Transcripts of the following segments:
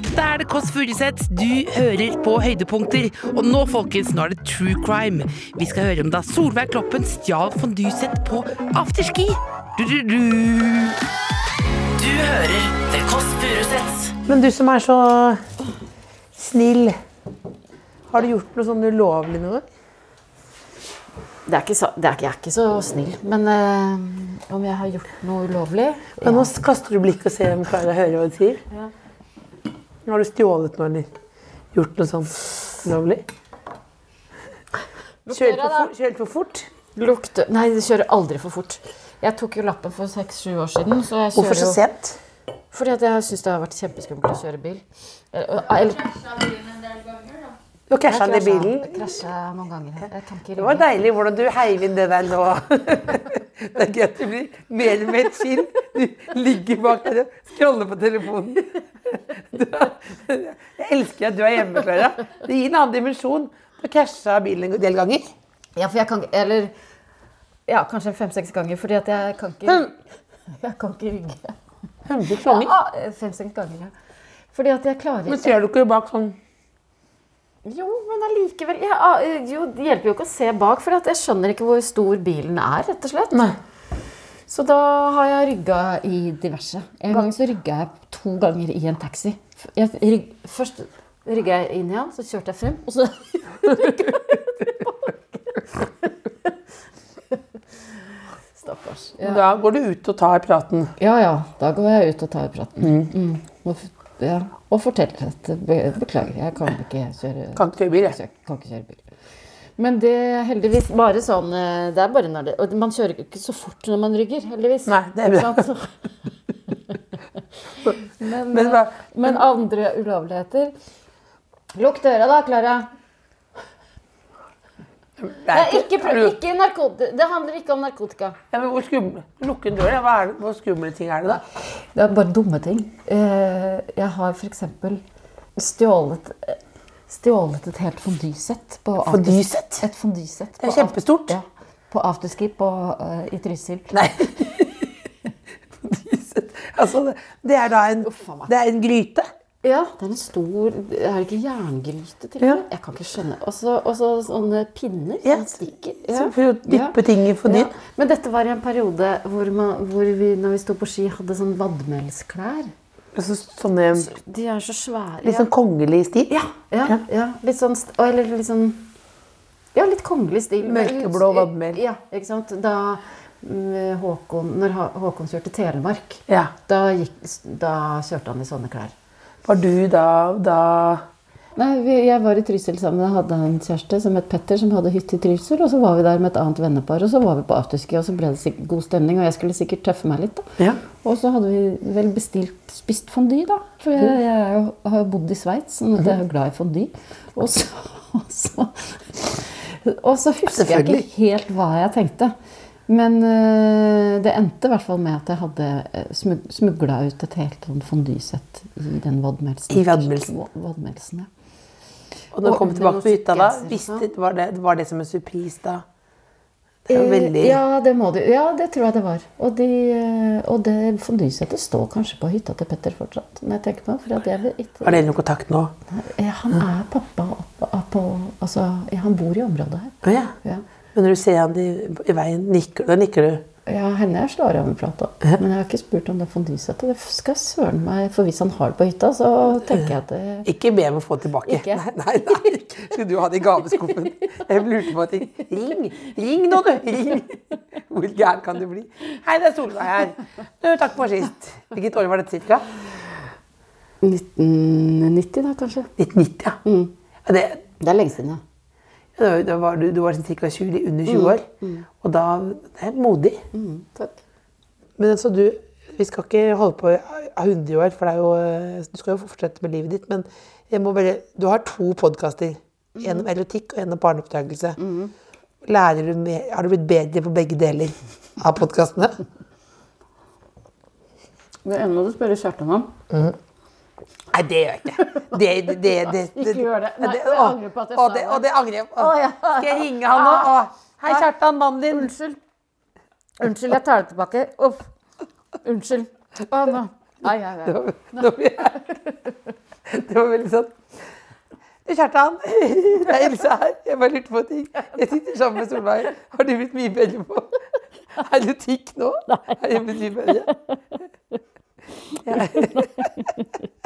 Dette er det Kåss Furuseth. Du hører på høydepunkter. Og nå, folkens, nå er det true crime. Vi skal høre om da Solveig Kloppen stjal fonduset på afterski. Du, du, du. Du hører The Kåss Furuseth. Men du som er så snill, har du gjort noe sånn ulovlig noe? Det er ikke så, det er ikke, jeg er ikke så snill, men eh, om jeg har gjort noe ulovlig Men nå kaster du blikk og ser om Klara hører hva du sier. Har du stjålet noe eller gjort noe sånt ulovlig? Kjørt for, kjørt for fort? Lukte Nei, det kjører aldri for fort. Jeg tok jo lappen for seks-sju år siden. Så jeg Hvorfor så så jo- sent? Fordi at jeg syns det har vært kjempeskummelt å kjøre bil. Eller, eller Du har krasja den i bilen. Krasja noen ganger. Jeg Det var deilig hvordan du heiv inn det der nå. Det er gøy at du blir mer med et skinn. Du ligger bak der og scroller på telefonen. Er, jeg elsker at du er hjemme, Klara. Det gir en annen dimensjon. Du har casha bilen en del ganger. Ja, for jeg kan Eller ja, kanskje fem-seks ganger. Fordi at jeg kan ikke Jeg kan ikke rygge. Hundre ganger. Ja, fem-seks ganger, ja. Fordi at jeg klarer Men ser du ikke bak sånn Jo, men allikevel ja, ah, jo, Det hjelper jo ikke å se bak, for jeg skjønner ikke hvor stor bilen er, rett og slett. Nei. Så da har jeg rygga i diverse. En gang så rygga jeg to ganger i en taxi. Jeg rygg, først rygga jeg inn i han, så kjørte jeg frem, og så Stakkars. Ja. Da går du ut og tar praten. ja ja, da går jeg ut og tar praten. Mm. F- ja, og forteller at beklager, jeg kan ikke kjøre Kan ikke kjøre bil, jeg. kan ikke kjøre bil. Men det er heldigvis bare sånn eh, Det er bare når det Og man kjører ikke så fort når man rygger, heldigvis. Nei, det er bra. Sant? men, Men eh, men andre ulovligheter Lukk døra, da, Klara. Det er ikke, er ikke. Det handler ikke om narkotika. Ja, men hvor skummel Lukke en dør. Hva det, hvor skumle ting er det, da? Det er bare dumme ting. Eh, Jeg har f.eks. stjålet Stjålet et helt fondysett. Fondysett? Et fondysett. Det er kjempestort. Ja, på afterski på, eh, i Trysil. Nei. altså, det- det er da en, det er en gryte. Ja, det er en stor Er det ikke jerngryte til og Ja. med? Jeg kan ikke skjønne. Og så sånne pinner Ja, som stikker. så for å dyppe ting i for dyr. Ja. Men dette var i en periode hvor, man, hvor vi når vi sto på ski, hadde sånn vadmelsklær. Altså, sånne De er så svære. litt sånn kongelig stil. Ja, ja, ja. Litt sånn Eller litt sånn Ja, litt kongelig stil. Mørkeblå vadmel. Ja, ikke sant. Da mm, Håkon, når Håkon kjørte Telemark, Ja. da, gikk, da kjørte han i sånne klær. Var du da, da Nei, Jeg var i Trysil sammen Jeg hadde en kjæreste som het Petter, som hadde hytte i Trysil. Og så var vi der med et annet vennepar, og så var vi på afterski, og så ble det god stemning. Og jeg skulle sikkert tøffe meg litt, da. Ja. Og så hadde vi vel bestilt spist fondy, da. For jeg, jeg har jo bodd i Sveits, sånn at jeg er jo glad i fondy. Og så, og så, og så husker jeg ikke helt hva jeg tenkte. Men øh, det endte i hvert fall med at jeg hadde øh, smugla ut et helt sånn fondysett i den vadmelsen. I vadmelsen. Vadmelsen, ja. Og når du kom tilbake på hytta da, visste, var, det, var det som en surprise da? Det er veldig Eh, Ja, det må du, Ja, det tror jeg det var. Og, de, eh, og det fondysettet står kanskje på hytta til Petter fortsatt. Når jeg tenker på for at jeg ikke... Har dere noe kontakt nå? Ja, han er pappa på Altså, han bor i området her. Ja. Ja. Men når du ser han i, i veien, nikker, da nikker du? Ja, henne jeg slår av en plata. Men jeg har ikke spurt om det fondysettet. Det skal søren meg For hvis han har det på hytta, så tenker jeg at det Ikke be om å få det tilbake. Ikke? Nei, nei, nei. Skulle du ha det i gaveskuffen? Jeg lurte på ting. Ring! Ring nå, du! Ring! Hvor gæren kan du bli? Hei, det er Solveig her. Du, takk for sist. Hvilket år var dette cirka? 1990, da, kanskje. 1990, ja. Mm. det, Det er lenge siden, ja. Da- var du, du var ca. 20, under 20 år. Og da Det er modig. Mm, takk. Men altså, du Vi skal ikke holde på i 100 år, for det er jo, eh, du skal jo fortsette med livet ditt. Men jeg må bare Du har to podkaster. En om erotikk og en om barneoppdragelse. Lærer du mer, har du blitt bedre på begge deler av podkastene? Det ene må du spørre Kjartan om. Nei, det gjør jeg ikke. Det, det, det, det, Ikke gjør det. Nei, jeg angrer på at jeg sa det. Og det angrer jeg på. Skal jeg ringe han nå? Å, Hei, Kjartan, mannen din. Unnskyld. Unnskyld, jeg tar det tilbake. Uff. Unnskyld. Å, nå. Ai, ai, ai. Det var veldig sånn Du, Kjartan. Det er Else her. Jeg bare lurte på ting. Jeg sitter sammen med Solveig. Har du blitt mye bedre på erotikk nå? Har jeg blitt mye bedre?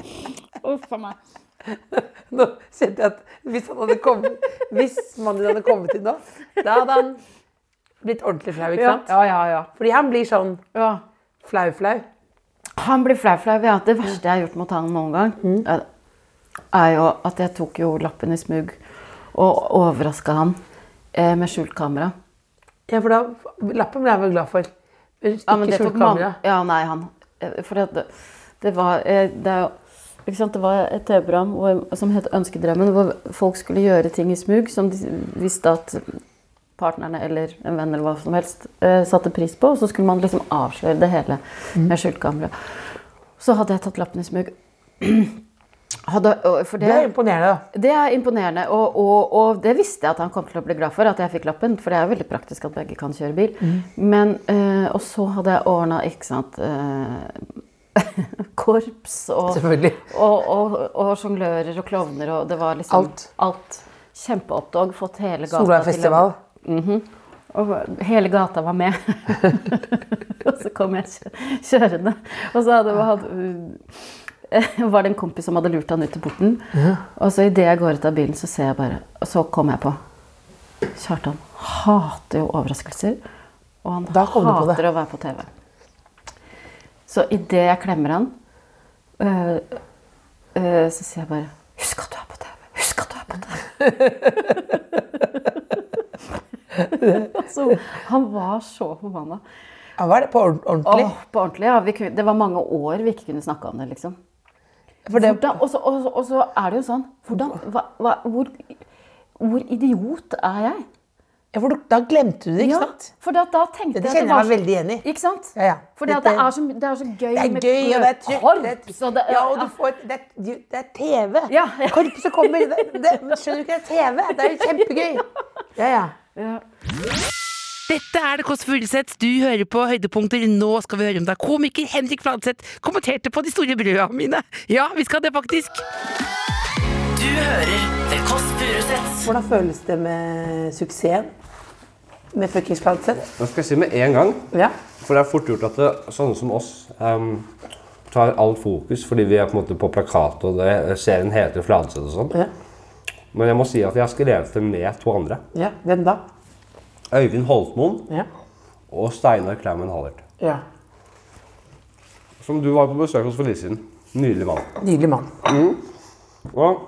Uff a meg. Nå kjente jeg at hvis han hadde kommet Hvis mannen hadde kommet inn nå, da hadde han blitt ordentlig flau, ikke Ja, sant? ja, ja. ja. Fordi han blir sånn ja. flau-flau. Han blir flau-flau. Ja. Det verste jeg har gjort mot han noen gang, er- er jo at jeg tok jo lappen i smug og overraska han eh, med skjult kamera. Ja, for da Lappen ble jeg vel glad for. Ikke Ja, men ikke det skjult kamera. Ja, nei, han eh, For det, det var eh, Det er jo? Det var et TV-program som het Ønskedrømmen, hvor folk skulle gjøre ting i smug som de visste at partnerne eller en venn eller hva som helst eh, satte pris på, og så skulle man liksom avsløre det hele med skjult kamera. Så hadde jeg tatt lappen i smug. Hadde, for Det er imponerende, det er imponerende, og, og, og det visste jeg at han kom til å bli glad for, at jeg fikk lappen. For det er veldig praktisk at begge kan kjøre bil. Men, øh, og så hadde jeg ordna, ikke sant eh, Korps og, og, og, og sjonglører og klovner og det var liksom Alt. alt. Kjempeopptog. Fått hele gata Solveig-festival. å Mhm. Og hele gata var med. og så kom jeg kjørende. Og så hadde, hadde, var det en kompis som hadde lurt han ut til porten. Og så idet jeg går ut av bilen, så ser jeg bare Og så kom jeg på Kjartan hater jo overraskelser. Og han hater å være på TV. Så idet jeg klemmer han, øh, øh, så sier jeg bare Husk at du er på TV! Husk at du er på TV! altså, han var så forbanna. Han var det på ordentlig? Åh, på ordentlig, ja. Vi kunne, det var mange år vi ikke kunne snakke om det, liksom. Og så er det jo sånn hvordan, hva, hva, hvor, hvor idiot er jeg? Ja, for da glemte du det, ikke sant? for da, da tenkte Dette kjenner det var jeg meg veldig igjen i. Ikke sant? Ja, ja. At det, er så, det er så gøy med gøy, og det er trygt. korps, det og det, Ja, og du får Det det er TV. Ja, ja. Korpset kommer. Det, det, skjønner du ikke, det er TV. Det er jo kjempegøy. Ja, ja. ja. Dette er Det Kåss Furuseth. Du hører på høydepunkter. Nå skal vi høre om da komiker Henrik Fladseth kommenterte på de store brøda mine. Ja, vi skal det faktisk. Du hører The Kåss Furuseth. Hvordan føles det med suksessen? Med fuckings Fladseth? Nå skal jeg si med en gang, Ja. for det er fort gjort at det, sånne som oss um, tar alt fokus fordi vi er på en måte på plakat og det, serien heter Fladseth og sånn. Ja. Men jeg må si at jeg har skrevet det med to andre. ja. Hvem da? Øyvind Holtmoen Ja. og Steinar Klaumen Hallert. ja. Som du var på besøk hos for litt siden. Nydelig mann. Nydelig mann. Og, eh,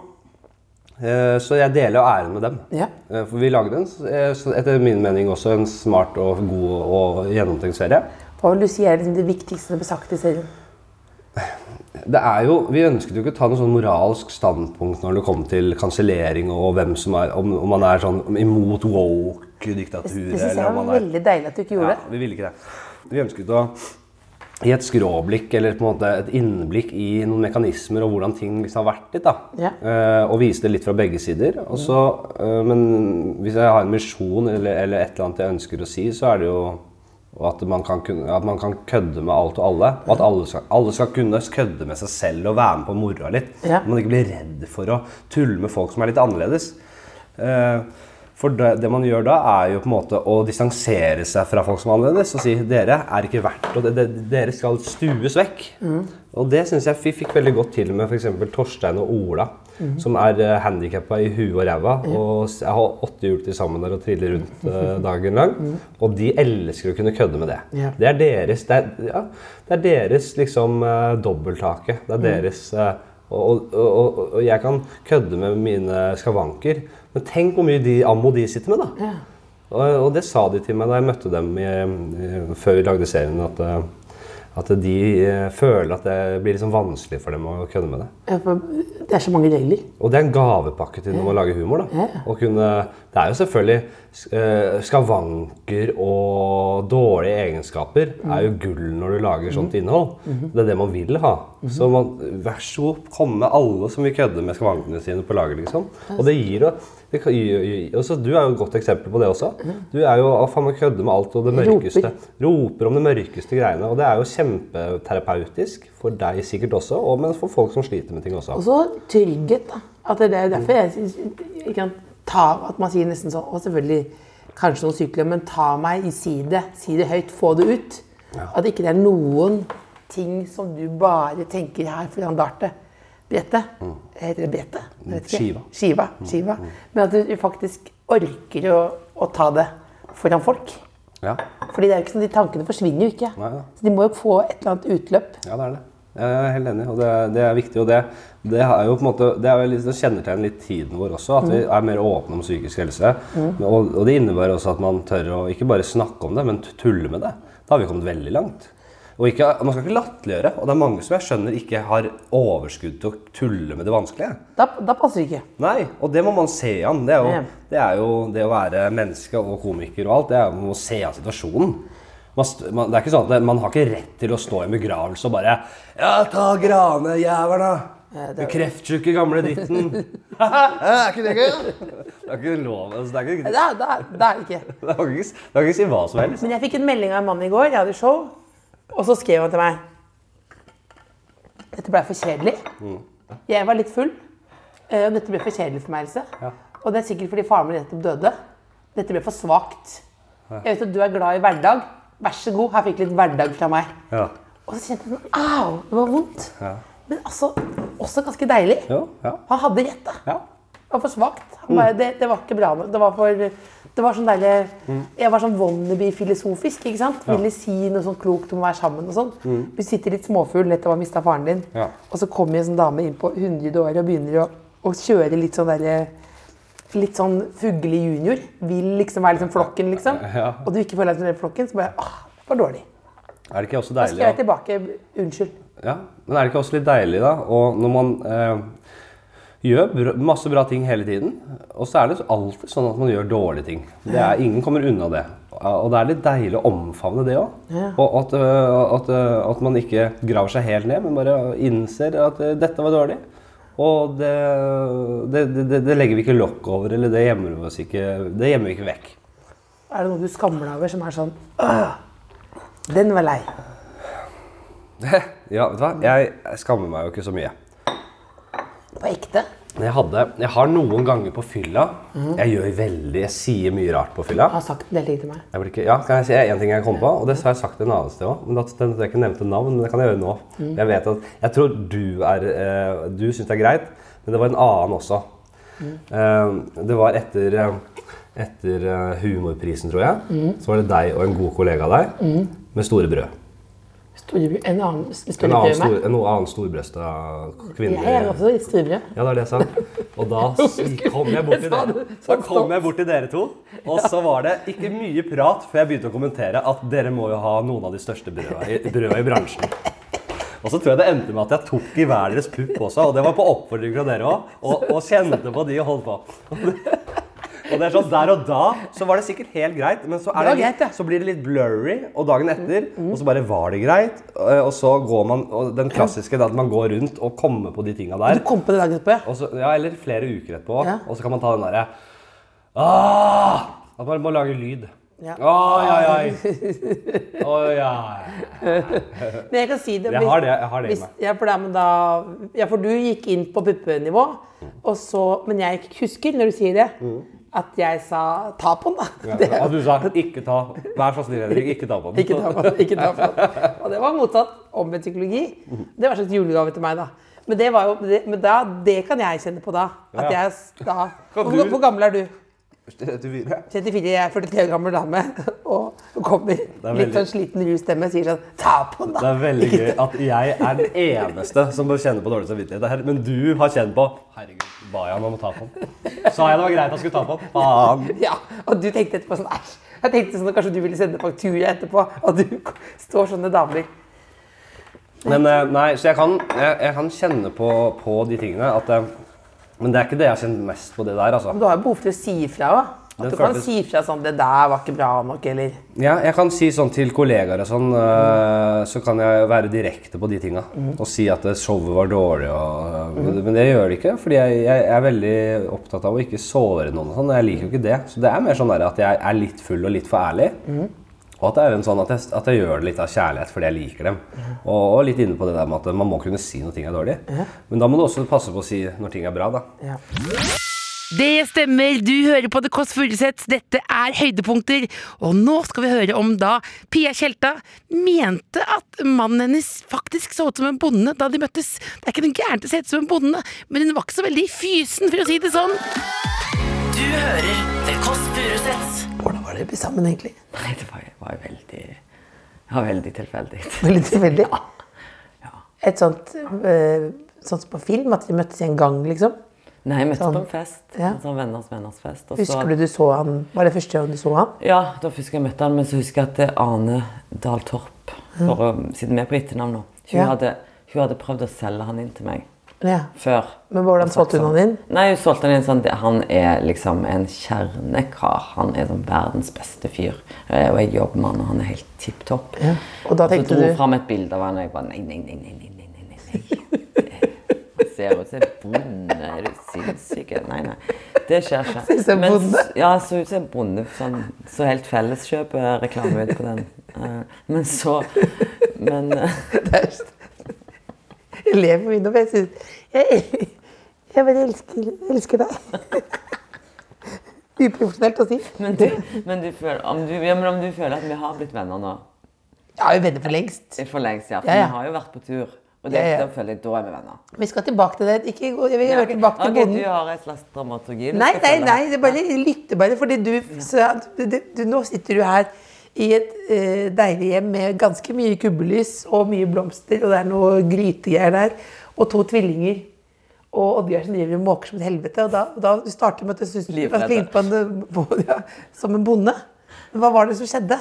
så jeg deler æren med dem. Ja. Eh, For vi lagde en, eh, etter min mening også en smart og god og gjennomtenkt serie. Hva vil du si er det viktigste som ble sagt i serien? Det er jo, Vi ønsket jo ikke å ta noe sånn moralsk standpunkt når det kom til kansellering og hvem som er, om, om man er sånn imot woke-diktaturet. Det syns jeg var veldig deilig at du ikke gjorde Ja, vi ville ikke det. Vi ønsket å gi et skråblikk eller på en måte et innblikk i noen mekanismer og hvordan ting liksom har vært litt. da. Ja. Eh, og vise det litt fra begge sider. Og så, eh, men hvis jeg har en misjon eller, eller et eller annet jeg ønsker å si, så er det jo at man, kan, at man kan kødde med alt og alle. Og at alle skal, alle skal kunne kødde med seg selv og være med på moroa litt. Ja. Man ikke blir redd for å tulle med folk som er litt annerledes. Eh, For det, det man gjør da, er jo på en måte å distansere seg fra folk som er annerledes og si dere er ikke verdt og det, det, Dere skal stues vekk. Og det syns jeg vi fikk veldig godt til med f.eks. Torstein og Ola, som er uh, handikappa i huet og ræva. Og jeg har åtte hjul til sammen der og triller rundt uh, dagen lang. Og de elsker å kunne kødde med det. Yeah. Det er deres, det er, ja, det er deres liksom uh, dobbelthake. Det er deres eh, og, og, og, og jeg kan kødde med mine skavanker, men tenk hvor mye de, ammo de sitter med, da. Og, og det sa de til meg da jeg møtte dem i, i, før vi lagde serien, at, eh, At de eh, føler at det blir liksom vanskelig for dem å kødde med det. Ja, for Det er så mange regler. Og det er en gavepakke til når man lager humor. da. Å kunne, det er jo selvfølgelig eh, Skavanker og dårlige egenskaper er jo gull når du lager sånt innhold. Det er det man vil ha. Så man, vær så god, kom med alle som vil kødde med skavankene sine på lager. liksom. Og det gir jo også, Du er jo et godt eksempel på det også. Du er jo å faen meg kødder med alt og det mørkeste. Roper om det mørkeste greiene. Og det er jo kjempeterapeutisk for deg sikkert også, og men for folk som sliter med ting også. Og så trygghet. da. At det er derfor jeg ikke kan ta, at man sier nesten sånn Og selvfølgelig kanskje noen sykler, men ta meg i side. Si det høyt. Få det ut. At ikke det er noen ting som du bare tenker her foran dartet. Brettet. Heter det brettet? Jeg. Skiva. Skiva. Skiva. Men at du faktisk orker å, å ta det foran folk. Ja, Fordi det er jo ikke sånn, de tankene forsvinner jo ikke. Nei, ja. Så de må jo få et eller annet utløp. ja det er det. Jeg er helt enig, og det, det er viktig. Og det, det er jo på en måte, det er jo litt, det kjennetegner litt tiden vår også, at vi er mer åpne om psykisk helse. Mm. Og, og det innebærer også at man tør å ikke bare snakke om det, men tulle med det. Da har vi kommet veldig langt. Og ikke, Man skal ikke latterliggjøre. Og det er mange som jeg skjønner ikke har overskudd til å tulle med det vanskelige. Da, da passer det ikke. Nei, og det må man se an. Det er jo det, er jo, det å være menneske og komiker og alt, det er jo man må se an situasjonen. Man, det er ikke sånn at man har ikke rett til å stå i en begravelse og bare Ja, ta grane, jævla! Du kreftsjuke gamle dritten. er ikke det gøy? Det er ikke lov. Altså, det, er ikke, det. da, det, er det ikke. det er ikke, det kan ikke si hva som helst. Men jeg fikk en melding av en mann i går, jeg hadde show, og så skrev han til meg Dette ble for kjedelig. Jeg var litt full, eh, og dette ble for kjedelig for meg, Else. Og det er sikkert fordi faren min nettopp døde. Dette ble for svakt. Jeg vet at du er glad i hverdag. Vær så god, her fikk litt hverdag fra meg. Ja. Og så kjente jeg sånn Au! Det var vondt. Men altså, også ganske deilig. Han hadde rett, da. Det var for svakt. Han det, det var ikke bra nok. Det var for det var sånn deilig Jeg var sånn wannabe-filosofisk. ikke sant? Ville si noe sånn klokt om å være sammen. og sånn. Du sitter litt småfull etter å ha mista faren din, Ja. og så kommer en sånn dame inn på 100 år og begynner å, å kjøre litt sånn derre Litt sånn fugle junior. Vil liksom være liksom flokken, liksom. Ja. Og du ikke føler deg som den flokken, så bare åh, det var dårlig. Er det ikke også deilig? Da skal jeg tilbake unnskyld. Ja, men er det ikke også litt deilig, da? Og når man eh, gjør masse bra ting hele tiden, og så er det alltid sånn at man gjør dårlige ting. Det er, ingen kommer unna det. Og det er litt deilig å omfavne det òg. Og at, eh, at, eh, at man ikke graver seg helt ned, men bare innser at eh, dette var dårlig. Og det, det, det, det legger vi ikke lokk over, eller det gjemmer vi oss ikke, det gjemmer vi ikke vekk. Er det noe du skammer deg over som er sånn «Åh, Den var lei. Ja, vet du hva? Jeg skammer meg jo ikke så mye. På ekte. Jeg, hadde, jeg har noen ganger på fylla Jeg gjør veldig, jeg sier mye rart på fylla. har sagt en del ting til meg. Jeg ikke, ja, kan jeg si en ting jeg kom på? Og det har jeg sagt en annen sted òg. Jeg ikke nevnte navn, men det kan jeg gjøre nå. Jeg vet at, jeg tror du er eh, Du syns det er greit, men det var en annen også. Eh, det var etter, etter eh, humorprisen, tror jeg. Så var det deg og en god kollega av deg med store brød. En annen En storebrød annen, med stor, en annen storbrøsta kvinne. Jeg er også litt storbrød. Ja, det er det jeg sa. Og da kom jeg bort til dere. Da kom jeg bort til dere to, og så var det ikke mye prat før jeg begynte å kommentere at dere må jo ha noen av de største brøda i, brøda i bransjen. Og så tror jeg det endte med at jeg tok i hver deres pupp også, og det var på oppfordring fra dere òg, og, og kjente på de og holdt på. Og det er sånn, Der og da så var det sikkert helt greit, men så, er Det det litt, så blir det litt blurry, og dagen etter, og så bare var det greit. Og så går man, og den klassiske at man går rundt og kommer på de tinga der. Du kom på det dagen etterpå, ja. Så, ja, eller flere uker etterpå. Ja. Og så kan man ta den derre ah, At man må lage lyd. Ja. Oi, oi, oi. Oi, oi. Men jeg kan si det. Jeg har det, jeg har det hvis-. Ja, for, det, men da, ja, for du gikk inn på puppenivå, og så, men jeg husker når du sier det, at jeg sa ta på den, da. Det- Og du sa 'ikke ta'. Vær så snill, Henrik, ikke ta på den. Ikke ta på den. Ikke ta på den. Og det var motsatt. Omvendt psykologi. Det var en slags julegave til meg, da. Men det, var jo, det, men da, det kan jeg kjenne på da. At jeg da hvor, hvor gammel er du? 34. 34, jeg er 43 år gammel dame. Og kommer veldig... litt sånn sliten russtemme og sier sånn Ta på den, da! Det er veldig gøy at jeg er den eneste som bør kjenne på dårlig samvittighet. Men du har kjent på Herregud, ba jeg om å ta på den? Sa jeg det var greit at jeg skulle ta på den? Faen. Ja, og du tenkte etterpå sånn Æsj. Jeg tenkte sånn at kanskje du ville sende faktura etterpå, og du står sånne damer. Men eh, nei, så jeg kan, jeg, jeg kan kjenne på, på de tingene at eh, Men det er ikke det jeg har kjent mest på det der, altså. Men du har jo behov for å si ifra òg. At du kan si fra sånn 'Det der var ikke bra nok', eller Ja, jeg kan si sånn til kollegaer og sånn, eh, så kan jeg være direkte på de tinga. Og si at showet var dårlig og mm. Men det gjør det ikke, fordi jeg, jeg er veldig opptatt av å ikke såre noen og sånn. Jeg liker jo ikke det. Så det er mer sånn at jeg er litt full og litt for ærlig. Og at det er en sånn at jeg, at jeg gjør det litt av kjærlighet fordi jeg liker dem. Og, og litt inne på det der med at man må kunne si når ting er dårlig. Men da må du også passe på å si når ting er bra, da. ja. Det stemmer, du hører på The Kåss Furuseth. dette er høydepunkter. Og nå skal vi høre om da Pia Tjelta mente at mannen hennes faktisk så ut som en bonde da de møttes. Det er ikke noe gærent å se ut som en bonde, men hun var ikke så veldig fysen, for å si det sånn. Du hører The Kåss Furuseth. Hvordan var dere sammen, egentlig? Nei, det var, var veldig ja, veldig tilfeldig. Veldig tilfeldig. ja. Et sånt sånt Sånn som på film, at de møttes i en gang, liksom. Nei, jeg møtte Sånn. på en fest. Ja. En sånn venners venners fest. og så- Husker du du så han Var det første gang du så han? Ja, da husker jeg møtte han, men så husker jeg at det er Ane Dahl Torp, for å, sitte med på etternavn nå, hun, Ja. hadde, hun hadde prøvd å selge han inn til meg Ja. før. Men hvordan solgte hun han inn? Nei, hun solgte han inn sånn Han er liksom en kjernekar. Han er sånn verdens beste fyr. Eh, Og jeg jobber med han, og han er helt tipp topp. Ja. Og da så dro du fram et bilde av han, og jeg bare nei, nei, nei, nei, nei, nei, nei, nei. Ser ut som en bonde. Er du sinnssyk? Nei, nei. Det skjer ikke. Ser ut som en Men bonde? Ja, så ut som en bonde. Sånn, så helt felleskjøp-reklame ut på den. Eh, Men så Men eh, Jeg ler for mye for jeg syns Jeg, jeg bare elsker, elsker deg. Uprofesjonelt å si. Men du, men du, føler, om du, ja, men om du føler at vi har blitt venner nå Ja, vi er venner for lengst. For lengst, ja. For Ja, ja. vi har jo vært på tur. Og det, da føler jeg da er vi venner. Vi skal tilbake til det. Ikke, jeg vil høre tilbake til bonden. Du har et slags dramaturgi? Nei, nei, nei, det bare lytter bare, fordi du, så, du, du Nå sitter du her i et uh, deilig hjem med ganske mye kubbelys og mye blomster, og det er noe grytegreier der, og to tvillinger. Og som driver og måker som et helvete. Og da, da du starter med at du syns du lignet på en, på, ja, som en bonde. Hva var det som skjedde?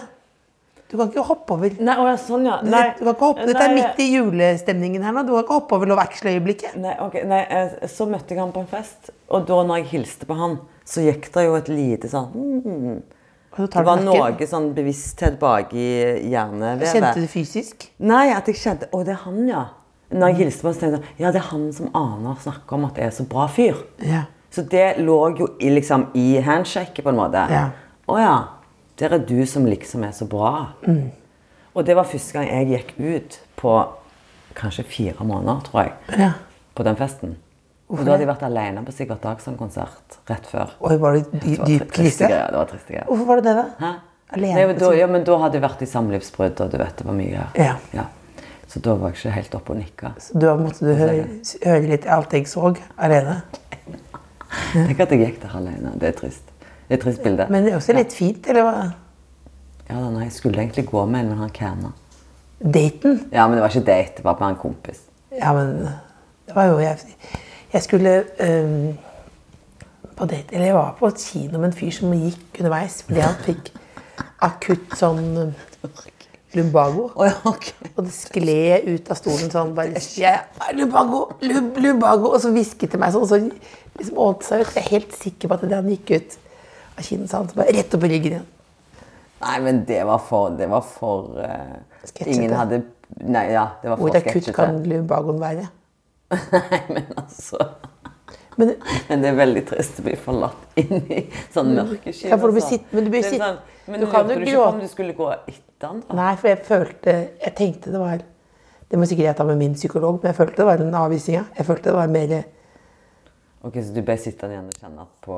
Du kan ikke hoppe over. Nei, å, sånn, ja. Nei, du kan ikke hoppe, dette er nei, midt i julestemningen her nå. Du kan ikke hoppe over Love Actually-øyeblikket. Nei, okay. nei, eh, så møtte jeg han på en fest, og da når jeg hilste på han, så gikk det jo et lite sånn mm, Det var noe sånn bevissthet baki i hjernevevet. Kjente du fysisk? Nei, at jeg kjente Å, det er han, ja. Når jeg hilste på så tenkte jeg ja, det er han som aner snakker om at jeg er så bra fyr. Ja. Så det lå jo i, liksom, i handshaket, på en måte. Ja. Å ja. Der er du som liksom er så bra. Mm. Og det var første gang jeg gikk ut på kanskje fire måneder, tror jeg. ja. På den festen. Og da hadde jeg vært alene på Sigvart Dagsson-konsert rett før. Oi, var det dy- dyp krise? Ja, Det var trist greier. Hvorfor var det det, da? Hæ? Alene Nei, men da, ja, men da hadde jeg vært i samlivsbrudd, og du vet det var mye. Ja. Så da var jeg ikke helt oppe og nikka. Så da måtte du høre, høre litt alt jeg så alene. Tenk at jeg gikk der alene. Det er trist. Det er et trist bilde. Men det er også litt fint, eller hva? Ja, da, nei, jeg skulle egentlig gå med en, men han canna. Daten? Ja, men det var ikke date, det var bare en kompis. Ja, men det var jo Jeg, jeg skulle um, på date Eller jeg var på et kino med en fyr som gikk underveis fordi han fikk akutt sånn lumbago. Og det skled ut av stolen sånn bare jeg, Lumbago! Lum, lumbago! Og så hvisket til meg sånn, og så liksom åt seg ut. Jeg er helt sikker på at det han gikk ut så bare rett opp i ryggen igjen. Nei, men det var for Det var for uh. Ingen hadde Nei, ja, det var for Hvor akutt kan lumbagoen være? Nei, men altså Men Men det er veldig trist å bli forlatt inn i sånn mørkesky. Ja, for du blir sitt- men du blir sitt- sånn, Men du du kan jo du ikke om du skulle gå etter han? da? Nei, for jeg følte Jeg tenkte det var Det må sikkert jeg ta med min psykolog, men jeg følte det var en avvisning. Jeg følte det var mer Ok, Så du ble sittende igjen og kjenne på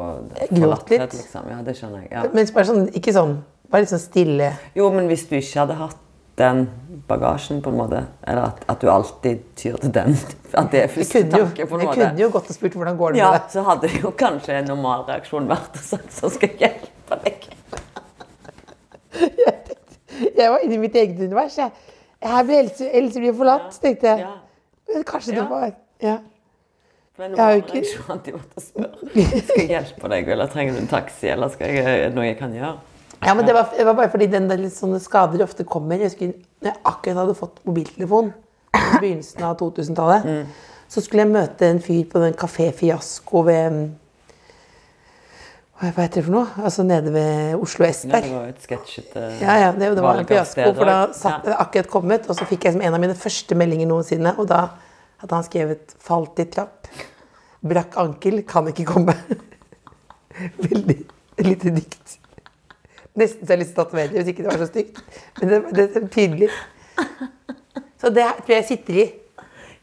gråt litt. Liksom. Ja, det skjønner jeg. Ja. Men bare sånn, ikke sånn Bare litt sånn stille. Jo, men hvis du ikke hadde hatt den bagasjen, på en måte, eller at, at du alltid tyr til den At det er første tanke, på en måte. jeg kunne jo gått og spurt hvordan går det Ja, med det. så hadde jo kanskje en normal reaksjon vært å sagt så skal jeg hjelpe deg. Jeg var inne i mitt eget univers. Jeg. Her blir Else, Else blir forlatt, tenkte jeg. Kanskje det var ja. For nå Jeg har normal ikke- at de måtte spørre Skal jeg hjelpe deg, eller trenger du en taxi, eller skal jeg, er det noe jeg kan gjøre? ja, men det var, det var bare fordi den der litt sånne skader ofte kommer. Jeg husker når jeg akkurat hadde fått mobiltelefon, på begynnelsen av 2000-tallet. Så skulle jeg møte en fyr på den Kafé Fiasko ved mm, Hva heter det for noe? Altså nede ved Oslo S Ja, det var et sketsjete Ja, ja, det, det var en fiasko, for da satt Ja. jeg akkurat kommet, og så fikk jeg som en av mine første meldinger noensinne, og da hadde han skrevet 'falt i trapp', 'brakk ankel, kan ikke komme'. Veldig lite dikt. Nesten så jeg har lyst til å tatovere det, hvis ikke det var så stygt. Men det, det er tydelig. Så det tror jeg sitter i.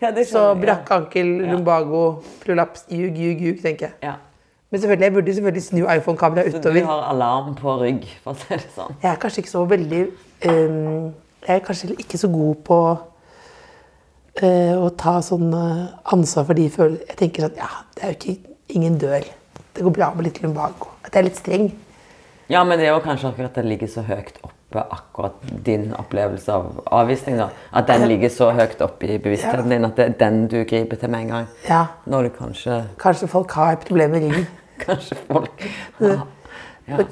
Ja, det Så brakk ankel, lumbago, prolaps, jug, jug, jug, tenker jeg. Ja. Men selvfølgelig, jeg burde selvfølgelig snu iPhone-kameraet Så du har alarm på rygg, for å si det sånn. Jeg er kanskje ikke så veldig um, Jeg er kanskje ikke så god på øh, å ta sånn øh, ansvar for de følelsene. Jeg tenker sånn Ja, det er jo ikke Ingen dør. Det går bra med litt lumbago. At jeg er litt streng. Ja, men det er jo kanskje akkurat at det ligger så høyt oppe, akkurat din opplevelse av avvisning. da. At den ligger så høyt oppe i bevisstheten din at det er den du griper til med en gang. Ja. Når du kanskje Kanskje folk har problemer med ryggen. Kanskje folk ja. ja.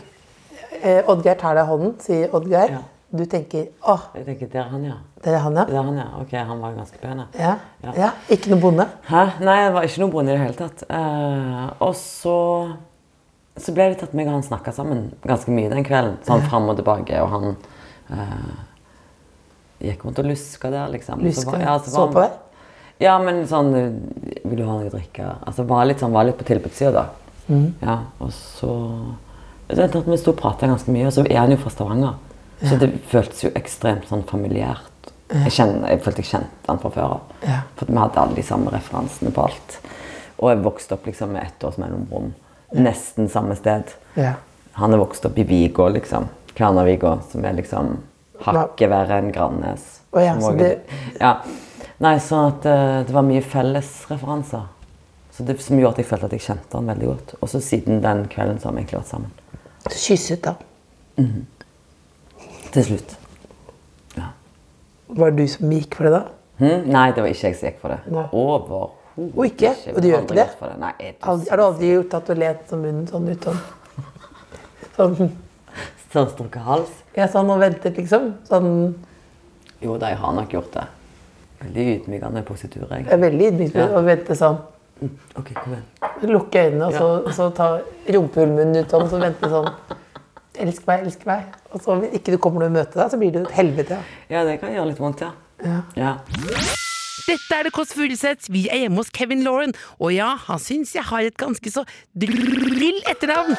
Eh, Oddgeir tar deg hånden, sier Oddgeir. Ja. Du tenker åh, Jeg tenker, det er han, ja. det er han, ja. Det er han, ja. Ok, han var ganske pen, ja. Ja. Ja. Ikke noe bonde. Hæ? Nei, det var ikke noe bonde i det hele tatt. Uh, og så så ble det til at meg og han snakka sammen ganske mye den kvelden. Sånn fram og tilbake. Og han uh, gikk rundt og luska der, liksom. Luska, var- ja, så var på deg? Ja, men sånn Vil du ha noe å drikke? Altså var litt sånn, var litt på tilbudssida, da. Mm. Ja, og så det endte at Vi sto og prata ganske mye, og så er han jo fra Stavanger. Så det føltes jo ekstremt sånn familiært. Jeg, kjenner, jeg følte jeg kjente han fra før av. Ja. For vi hadde alle de samme referansene på alt. Og jeg vokste opp liksom med ett års mellomrom. Nesten samme sted. Ja. Han er vokst opp i Vigå, liksom. Kværnervigå, som er liksom hakket verre enn Grannes. Oh, ja, så det- ja. Nei, sånn at eh, det var mye fellesreferanser. Så det som gjorde at jeg følte at jeg kjente han veldig godt. Og så siden den kvelden så har vi egentlig vært sammen. Så Kysset, da. Til slutt. Ja. Var det du som gikk for det da? Hm? Nei, det var ikke jeg som gikk for det. Nei. Overhodet Og ikke? Og du gjør ikke det? det. Nei, jeg, har du aldri gjort at du lent munnen sånn ut sånn? Sånn, Sånn strukket hals? ja, sånn og ventet, liksom? Sånn, Jo da, jeg har nok gjort det. Veldig ydmykende positur, jeg. Det er veldig ydmykende Ja. og vente sånn. Ok, kom igjen. Lukke øynene, og så, så ta rumpehullmunnen ut sånn, så vente sånn. Elsk meg, elsk meg. Og så hvis ikke du kommer noe i møte, da, så blir det et helvete. Ja. Ja, det kan gjøre litt vondt, ja. Ja. Dette er det Kåss Furuseth. Vi er hjemme hos Kevin Lauren. Og ja, han syns jeg har et ganske så drill etternavn.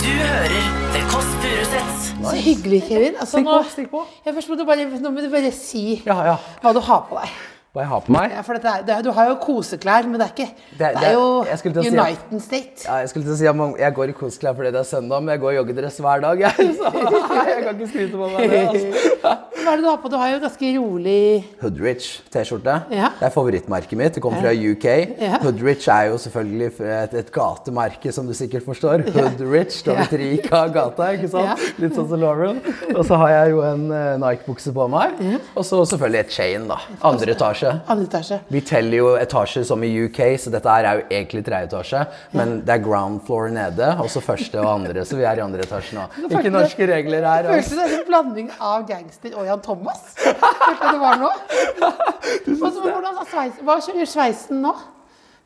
Du hører The Kåss Furuseth. Så hyggelig, Kevin. Altså, Stikk nå, på, stikk på. Ja, først må du bare, nå må du bare si Ja, ja. hva du har på deg. Hva jeg har på meg? Ja, for er, det er, du har jo koseklær, men det er ikke Det det, Det- det- jo si Uniten United States. Ja, jeg skulle til å si at Jeg går i koseklær fordi det er søndag, men jeg går i joggedress hver dag. Jeg, så jeg kan ikke skryte på meg det. Altså. Hva er det du har på? Du har jo ganske rolig Hoodrich T-skjorte. Ja. Det er favorittmerket mitt. Det kommer fra UK. Ja. Hoodrich er jo selvfølgelig et, et gatemerke, som du sikkert forstår. Hoodrich, du har blitt rik av gata, ikke sant? Litt sånn som Lauren. Og så har jeg jo en eh, Nike-bukse på meg. Og så selvfølgelig et chain, da. Andre etasje. Andre etasje. Vi teller jo etasjer som i UK, så dette her er jo egentlig tredje etasje. Men det er ground floor nede, og så første og andre, så vi er i andre etasje nå. Ikke norske regler her. Følte Altså. det som en blanding av gangster og Jan Thomas. Følte det var nå. Hvordan er sveis, hva gjør sveisen nå?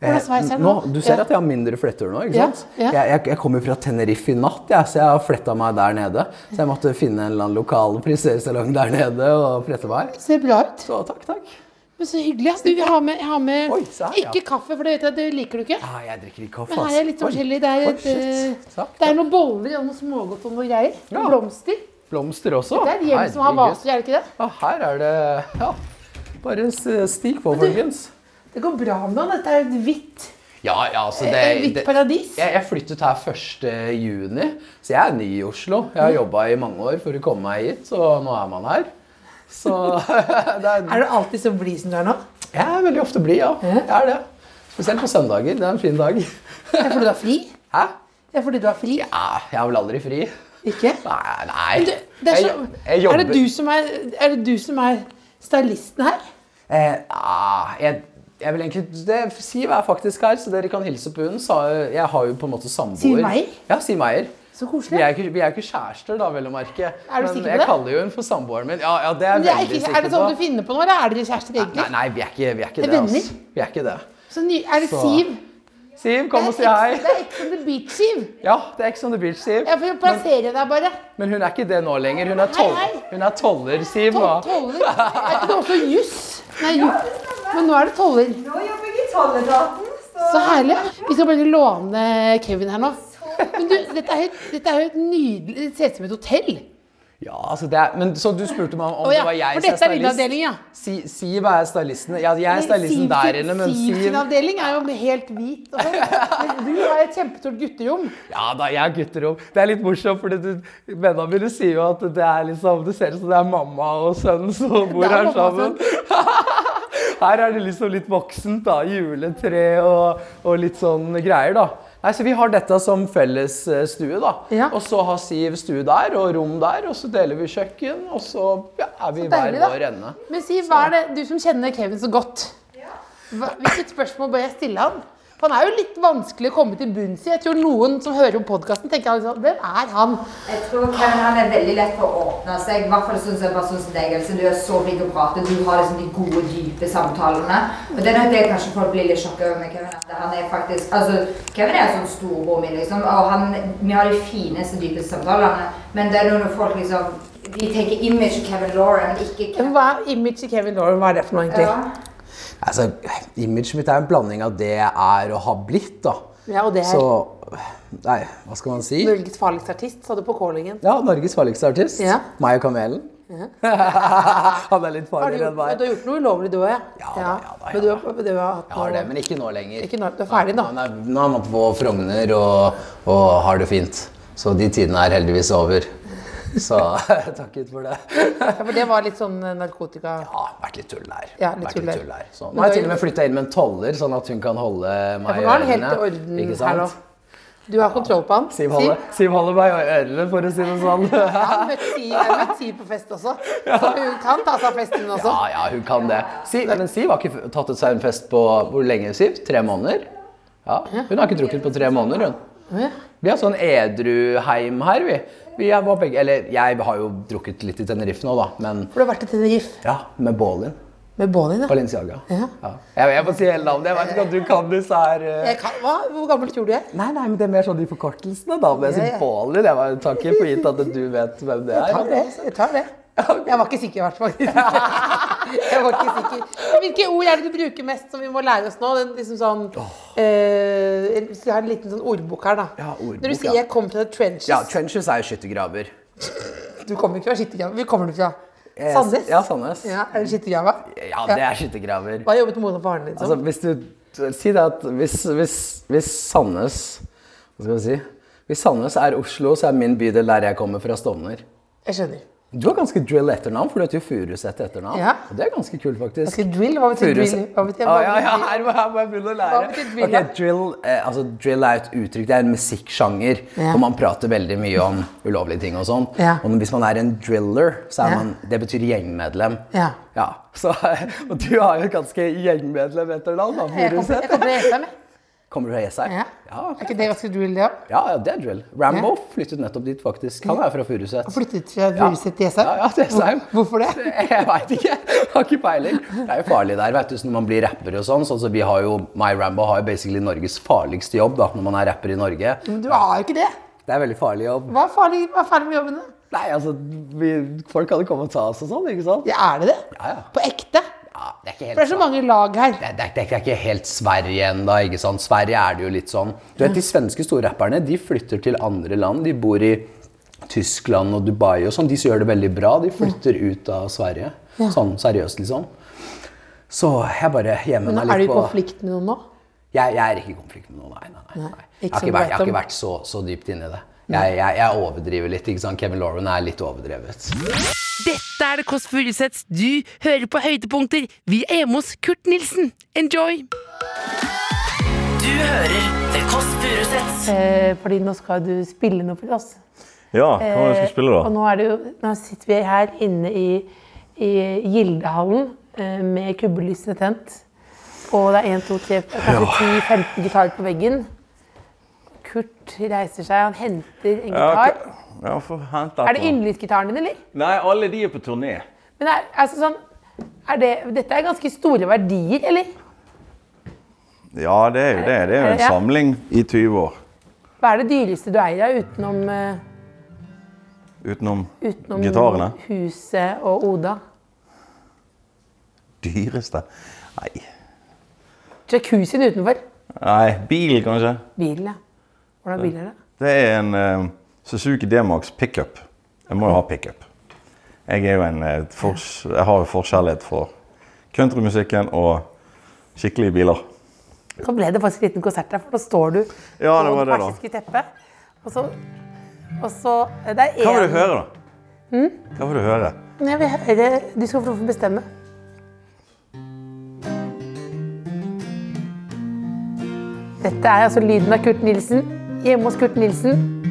Nå, du ser at jeg har mindre fletter nå, ikke sant? ja. Jeg, jeg, jeg kommer fra Tenerife i natt, ja, så jeg har fletta meg der nede. Så jeg måtte finne en eller annen lokal frisørsalong der nede og flette meg. Ser bra ut. Så takk, takk. Men så hyggelig. Du, jeg har med, jeg har med Oi, her, ja. ikke kaffe, for det vet jeg, det liker du ikke. Ja, jeg drikker ikke kaffe, Men her er litt forskjellig. Det er, Oi, et, shit. eh, det er noen boller og noe smågodt og noe greier. Ja. Blomster. Blomster også. Det er et hjem som har vaser, er det ikke det? Ja, her er det Ja. Bare stig på, folkens. Det går bra med han. Dette er et hvitt, Ja, ja, altså det, eh, hvitt det paradis. jeg, jeg flyttet her 1. juni, så jeg er ny i Oslo. Jeg har jobba i mange år for å komme meg hit, så nå er man her. Så det er, Er du alltid så blid som du er nå? Jeg er veldig ofte blid, ja. Jeg er det. Spesielt på søndager. Det er en fin dag. Det er fordi du har fri? Hæ? Det er fordi du har fri? Ja, jeg har vel aldri fri. Ikke? Nei, nei. Du, det er, så, jeg, jeg er, det du som er, er det du som er stylisten her? Eh, ah, jeg, jeg vil egentlig det, Siv er faktisk her, så dere kan hilse på hun. Jeg har jo på en måte samboer. Siv Meier? Ja, Siv Meyer. Så Vi er ikke, vi er ikke kjærester, da, vel å merke. Er du Men sikker på det? jeg kaller jo henne for samboeren min. Ja, ja, det er jeg veldig ikke, sikker er det sånn du finner på nå, eller er dere kjærester Nei, egentlig? nei, vi er ikke, vi er ikke det. venner? ass. Vi er ikke det. Så ny, er det Så- Siv? Siv, kom og si hei. Det er Ex on the Beach, Siv. Ja, det er Ex on the Beach, Siv. Jeg får plassere deg bare. Men hun er ikke det nå lenger. Hun er tolv- Hei, hei. hun er toller, Siv. Tol- nå. Toller. Er ikke det også juss? Nei, ju- men nå er det toller. Nå jobber jeg i tolletaten. Så herlig. Vi skal bare låne Kevin her nå. Men du, dette er jo dette er jo et nydelig Det ser ut som et hotell. Ja, altså det er, men Så du spurte meg om oh, ja, det var jeg som er din avdeling, ja. Si, Siv er stylisten. Ja, jeg er stylisten der inne, men Siv sin avdeling er jo helt hvit. Sånn. Men du har et kjempestort gutterom. Ja da, jeg har gutterom. Det er litt morsomt, for vennene mine sier jo at det er liksom Det ser ut som det er mamma og sønn som bor er her sammen. Her er det liksom litt voksent, da. Juletre og, og litt sånn greier, da. Nei, Så vi har dette som felles eh, stue, da. Ja. Og så har Siv stue der og rom der, og så deler vi kjøkken, og så ja, er vi hver vår ende. Men Siv, hva er det, du som kjenner Kevin så godt, hva, hvilket spørsmål bør jeg stille han? For han er jo litt vanskelig å komme til bunns i. Jeg tror noen som hører på podkasten, tenker liksom, hvem er han? Jeg tror han er veldig lett for å åpne seg. I hvert fall sånn som sånn, som deg. Altså, du er så flink til å prate. Du har liksom de gode, dype samtalene. Og det er nok det kanskje folk blir litt sjokka over med Kevin. At han er faktisk Altså, Kevin er sånn storebror min, liksom. Og han, vi har de fineste, dypeste samtalene. Men det er når folk liksom De tenker image Kevin Lauren, ikke Kevin. Hva er image Kevin Lauren? Hva er det for noe, egentlig? Ja. Altså, Image mitt er en blanding av det jeg er og har blitt, da. Ja, og det er Så Nei, hva skal man si? Norges farligste artist, sa du på Kålingen. Ja, Norges farligste artist. Ja. Meg og Kamelen. Han er litt farligere enn meg. du har gjort noe ulovlig, du òg? Ja. Ja da, ja da, Men du, du har hatt Jeg har noe det, men ikke nå lenger. Ikke nå, du er ferdig er, nå er man på Frogner og, og har det fint. Så de tidene er heldigvis over. Så takk ut for det. Ja, for det var litt sånn eh, narkotika Ja, vært litt tull der. Ja, litt Vært tull der. tull der. Så, nå har jeg til og med flytta inn med en toller, sånn at hun kan holde meg helt i orden Ikke her nå. Du har kontroll på han? Siv holder, Siv holder meg i ørene, for å si det sånn. Jeg har møtt Siv, Siv på fest også. Så hun kan ta seg av festen også. Ja, ja, hun kan det. Siv, men Siv har ikke tatt seg en fest på hvor lenge, Siv? Tre måneder? Ja, Hun har ikke drukket på tre måneder, hun. Vi har sånn edruheim her, vi. Vi var begge, eller jeg har jo drukket litt i Tenerife nå, da, men For du har vært i Tenerife ja, med Bålin. med Baalin, ja. Balenciaga. Ja. Ja. Jeg, jeg må si hele navnet. Jeg vet ikke om du kan disse her uh... Jeg kan, hva? Hvor gammel tror du jeg er? Nei, nei, men det er mer sånn de forkortelsene, da. Men jeg sier ja. Baalin. Jeg var- tar ikke for gitt at du vet hvem det Jeg tar er. det. Jeg tar det. Jeg var ikke sikker, i hvert fall. Jeg var ikke sikker. Hvilke ord er det du bruker mest som vi må lære oss nå? Den, liksom sånn, eh, hvis vi har en liten sånn ordbok her, da. Ja, ordbok, Når du sier. 'jeg kom fra the trenches', Ja, trenches er jo skyttergraver. du kommer ikke fra skyttergraver. Hvor kommer du fra? Eh, Sandnes? Ja, Sandnes. Ja, er det skyttergraver? Ja, det er skyttergraver. Hva jobbet moren og faren din som? Altså, hvis du Si det at hvis, hvis, hvis Sandnes Hva skal vi si? Hvis Sandnes er Oslo, så er min bydel der jeg kommer fra Stovner. jeg skjønner. Du har ganske drill etternavn, for du heter jo Furuset etternavn. Ja. Og det er ganske kult, faktisk. Ganske drill? Hva betyr drill? Hva betyr, hva ja, ja, her må, jeg begynne å lære. Hva betyr drill, okay, drill, eh, altså, drill er et uttrykk, det er en musikksjanger Ja. hvor man prater veldig mye om ulovlige ting og sånn. Ja. Og hvis man er en driller, så er man, det betyr gjengmedlem. Ja. Ja, så, og du har jo et ganske gjengmedlem etternavn, da, Jeg kommer Furuset. jeg kommer jeg. Kommer du fra Jessheim? Ja. Ja, Er ikke det ganske drill, det òg? ja, ja, det er drill. Rambo flyttet nettopp dit, faktisk. Han er fra Furuset. Flyttet fra Furuset til Jessheim? Ja, ja, til Jessheim. Hvorfor det? Jeg veit ikke. Jeg har ikke peiling. Det er jo farlig der, vet du, når man blir rapper og sånn. sånn så vi har jo, My Rambo har jo basically Norges farligste jobb da, når man er rapper i Norge. Men du har jo ikke det. Det er veldig farlig jobb. Hva er farlig, hva er farlig med jobben? da? Nei, altså, vi, folk kan jo komme og ta oss og sånn, ikke sant? Ja, er det det? Ja, ja. På ekte? Ja, det er ikke helt For det er så mange lag her. Det det, det, det er ikke helt Sverige ennå, ikke sant? Sverige er det jo litt sånn. Du vet, De svenske storrapperne de flytter til andre land. De bor i Tyskland og Dubai og sånn. De som gjør det veldig bra, de flytter ut av Sverige. Sånn seriøst, liksom. Så jeg bare gjemmer Men meg er du litt i på konflikt med noen nå? jeg, jeg er ikke i konflikt med noen, nei. nei, nei. Nei, Jeg har vært, jeg har ikke vært så, så dypt inni det. Jeg, jeg, jeg overdriver litt. ikke sant? Kevin Lauren er litt overdrevet. Dette er det Kåss Furuseths. Du hører på høydepunkter. Vi er hjemme hos Kurt Nilsen. Enjoy! Du hører The Kåss Furuseths. Eh, fordi nå skal du spille noe for oss. Ja, hva det jeg skulle spille Og da? nå, er det jo, nå sitter vi her inne i, i Gildehallen eh, med kubbelysene tent. Og det er 1, 2, 3, kanskje 10-15 gitarer på veggen. Kurt reiser seg, han henter en gitar. ja, hente Er det yndlingsgitaren din, eller? Nei, alle de er på turné. Men er, altså sånn, er det, dette er ganske store verdier, eller? Ja, det er jo det. Det er jo en samling i 20 år. Hva er det dyreste du eier av utenom, uh, Utenom, utenom gitarene. huset og Oda? Dyreste? Nei. Jacuzzien utenfor. Nei, bil kanskje. Bilen, ja. Hvordan bil er det? Det er en uh, Suzuki D-Max pickup. Jeg må jo ha pickup. Jeg er jo en eh, fors, Jeg har jo forkjærlighet for countrymusikken og skikkelige biler. Nå ble det faktisk en liten konsert der, for da står du Ja, det på det persiske teppet. Og så, og så Det er en... Hva vil du høre, da? Hva vil du høre? Jeg vil høre Du skal få bestemme. Dette er altså lyden av Kurt Nilsen hjemme hos Kurt Nilsen.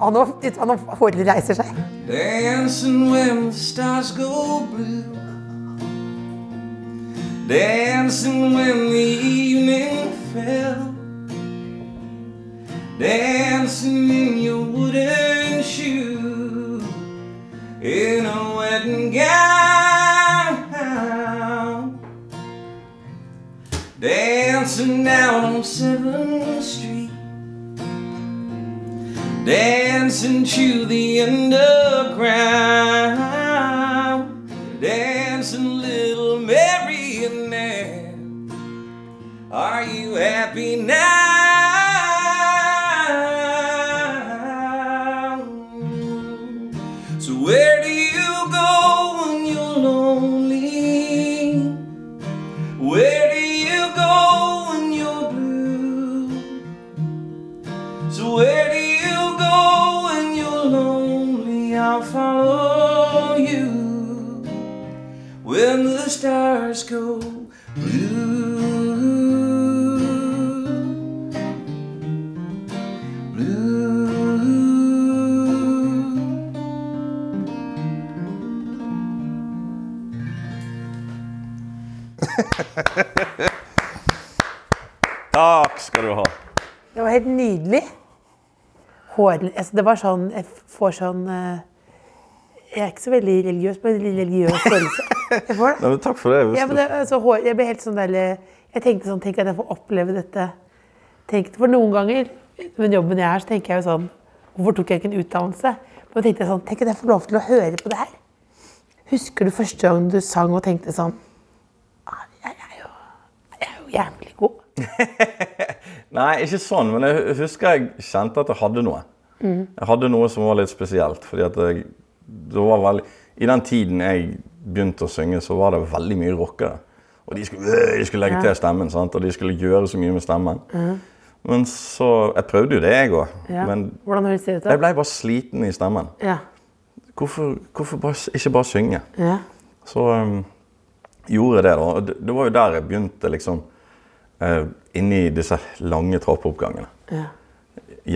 Og nå, nå håret reiser seg. Dancing when the stars go blue. Dancing when the evening fell. Dancing in your wooden shoe. In a wedding gown. Dancing down on 7th Street. Dancing to the underground. Dancing little marionette. Are you happy now? Takk skal du ha. Det var helt nydelig. Hår, altså Det var sånn Jeg får sånn eh, Jeg er ikke så veldig religiøs, men en religiøs følelse. Jeg får det. Nei, men takk for det. Ja, det altså, hår, jeg ble helt sånn der Jeg tenkte sånn Tenk at jeg får oppleve dette. Tenkte, for noen ganger med jobben jeg er, så tenker jeg jo sånn Hvorfor tok jeg ikke en utdannelse? Men tenkte jeg sånn Tenk at jeg får lov til å høre på det her. Husker du første gang du sang og tenkte sånn «Ah, Jeg er jo, jeg er jo jævlig god. Nei, ikke sånn, men jeg husker jeg kjente at jeg hadde noe. Mm. Jeg hadde noe som var litt spesielt. fordi at jeg, det var veldig, I den tiden jeg begynte å synge, så var det veldig mye rockere. Og de skulle, øh, de skulle legge Ja. til stemmen, sant? og de skulle gjøre så mye med stemmen. Mm. Men så Jeg prøvde jo det, jeg òg. Ja. Men Hvordan høres det ut? da? jeg ble bare sliten i stemmen. Ja. Hvorfor, hvorfor bare, ikke bare synge? Ja. Så um, gjorde jeg det, da. Og det, det var jo der jeg begynte, liksom. Uh, inni disse lange trappeoppgangene ja.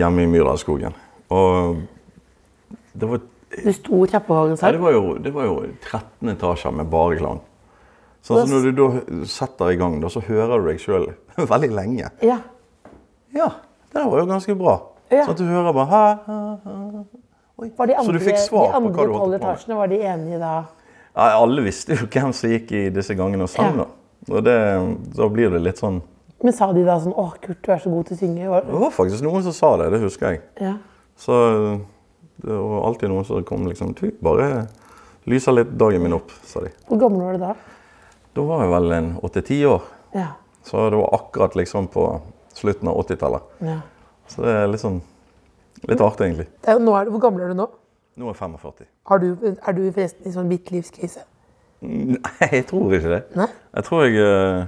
hjemme i Myrdalsskogen. Og det var, Du sto i trappeoppgangen, nei, sa det var, jo, det var jo 13 etasjer med bare klang. Så altså, når du da setter i gang, da, så hører du deg sjøl veldig lenge. Ja. Ja, det der var jo ganske bra. Ja. Sånn at du hører bare ha, ha, ha. Var de Så du fikk svar de på hva du holdt på med. etasjene, var de enige da? Ja, alle visste jo hvem som gikk i disse gangene og sang. Ja. da. Og det, da blir det litt sånn Men sa de da sånn 'Å, Kurt, du er så god til å synge'? Det var faktisk noen som sa det, det husker jeg. Ja. Så det var alltid noen som kom liksom Du, bare lyser litt dagen min opp, sa de. Hvor gammel var du da? Da var jeg vel en åtte-ti år. Ja. Så det var akkurat liksom på slutten av 80-tallet. ja. Så det er litt sånn Litt artig, egentlig. Det er, nå er hvor gammel er du nå? Nå er jeg 45. Har du, er du forresten i sånn midtlivskrise? Nei, jeg tror ikke det. Nei? Jeg tror jeg eh,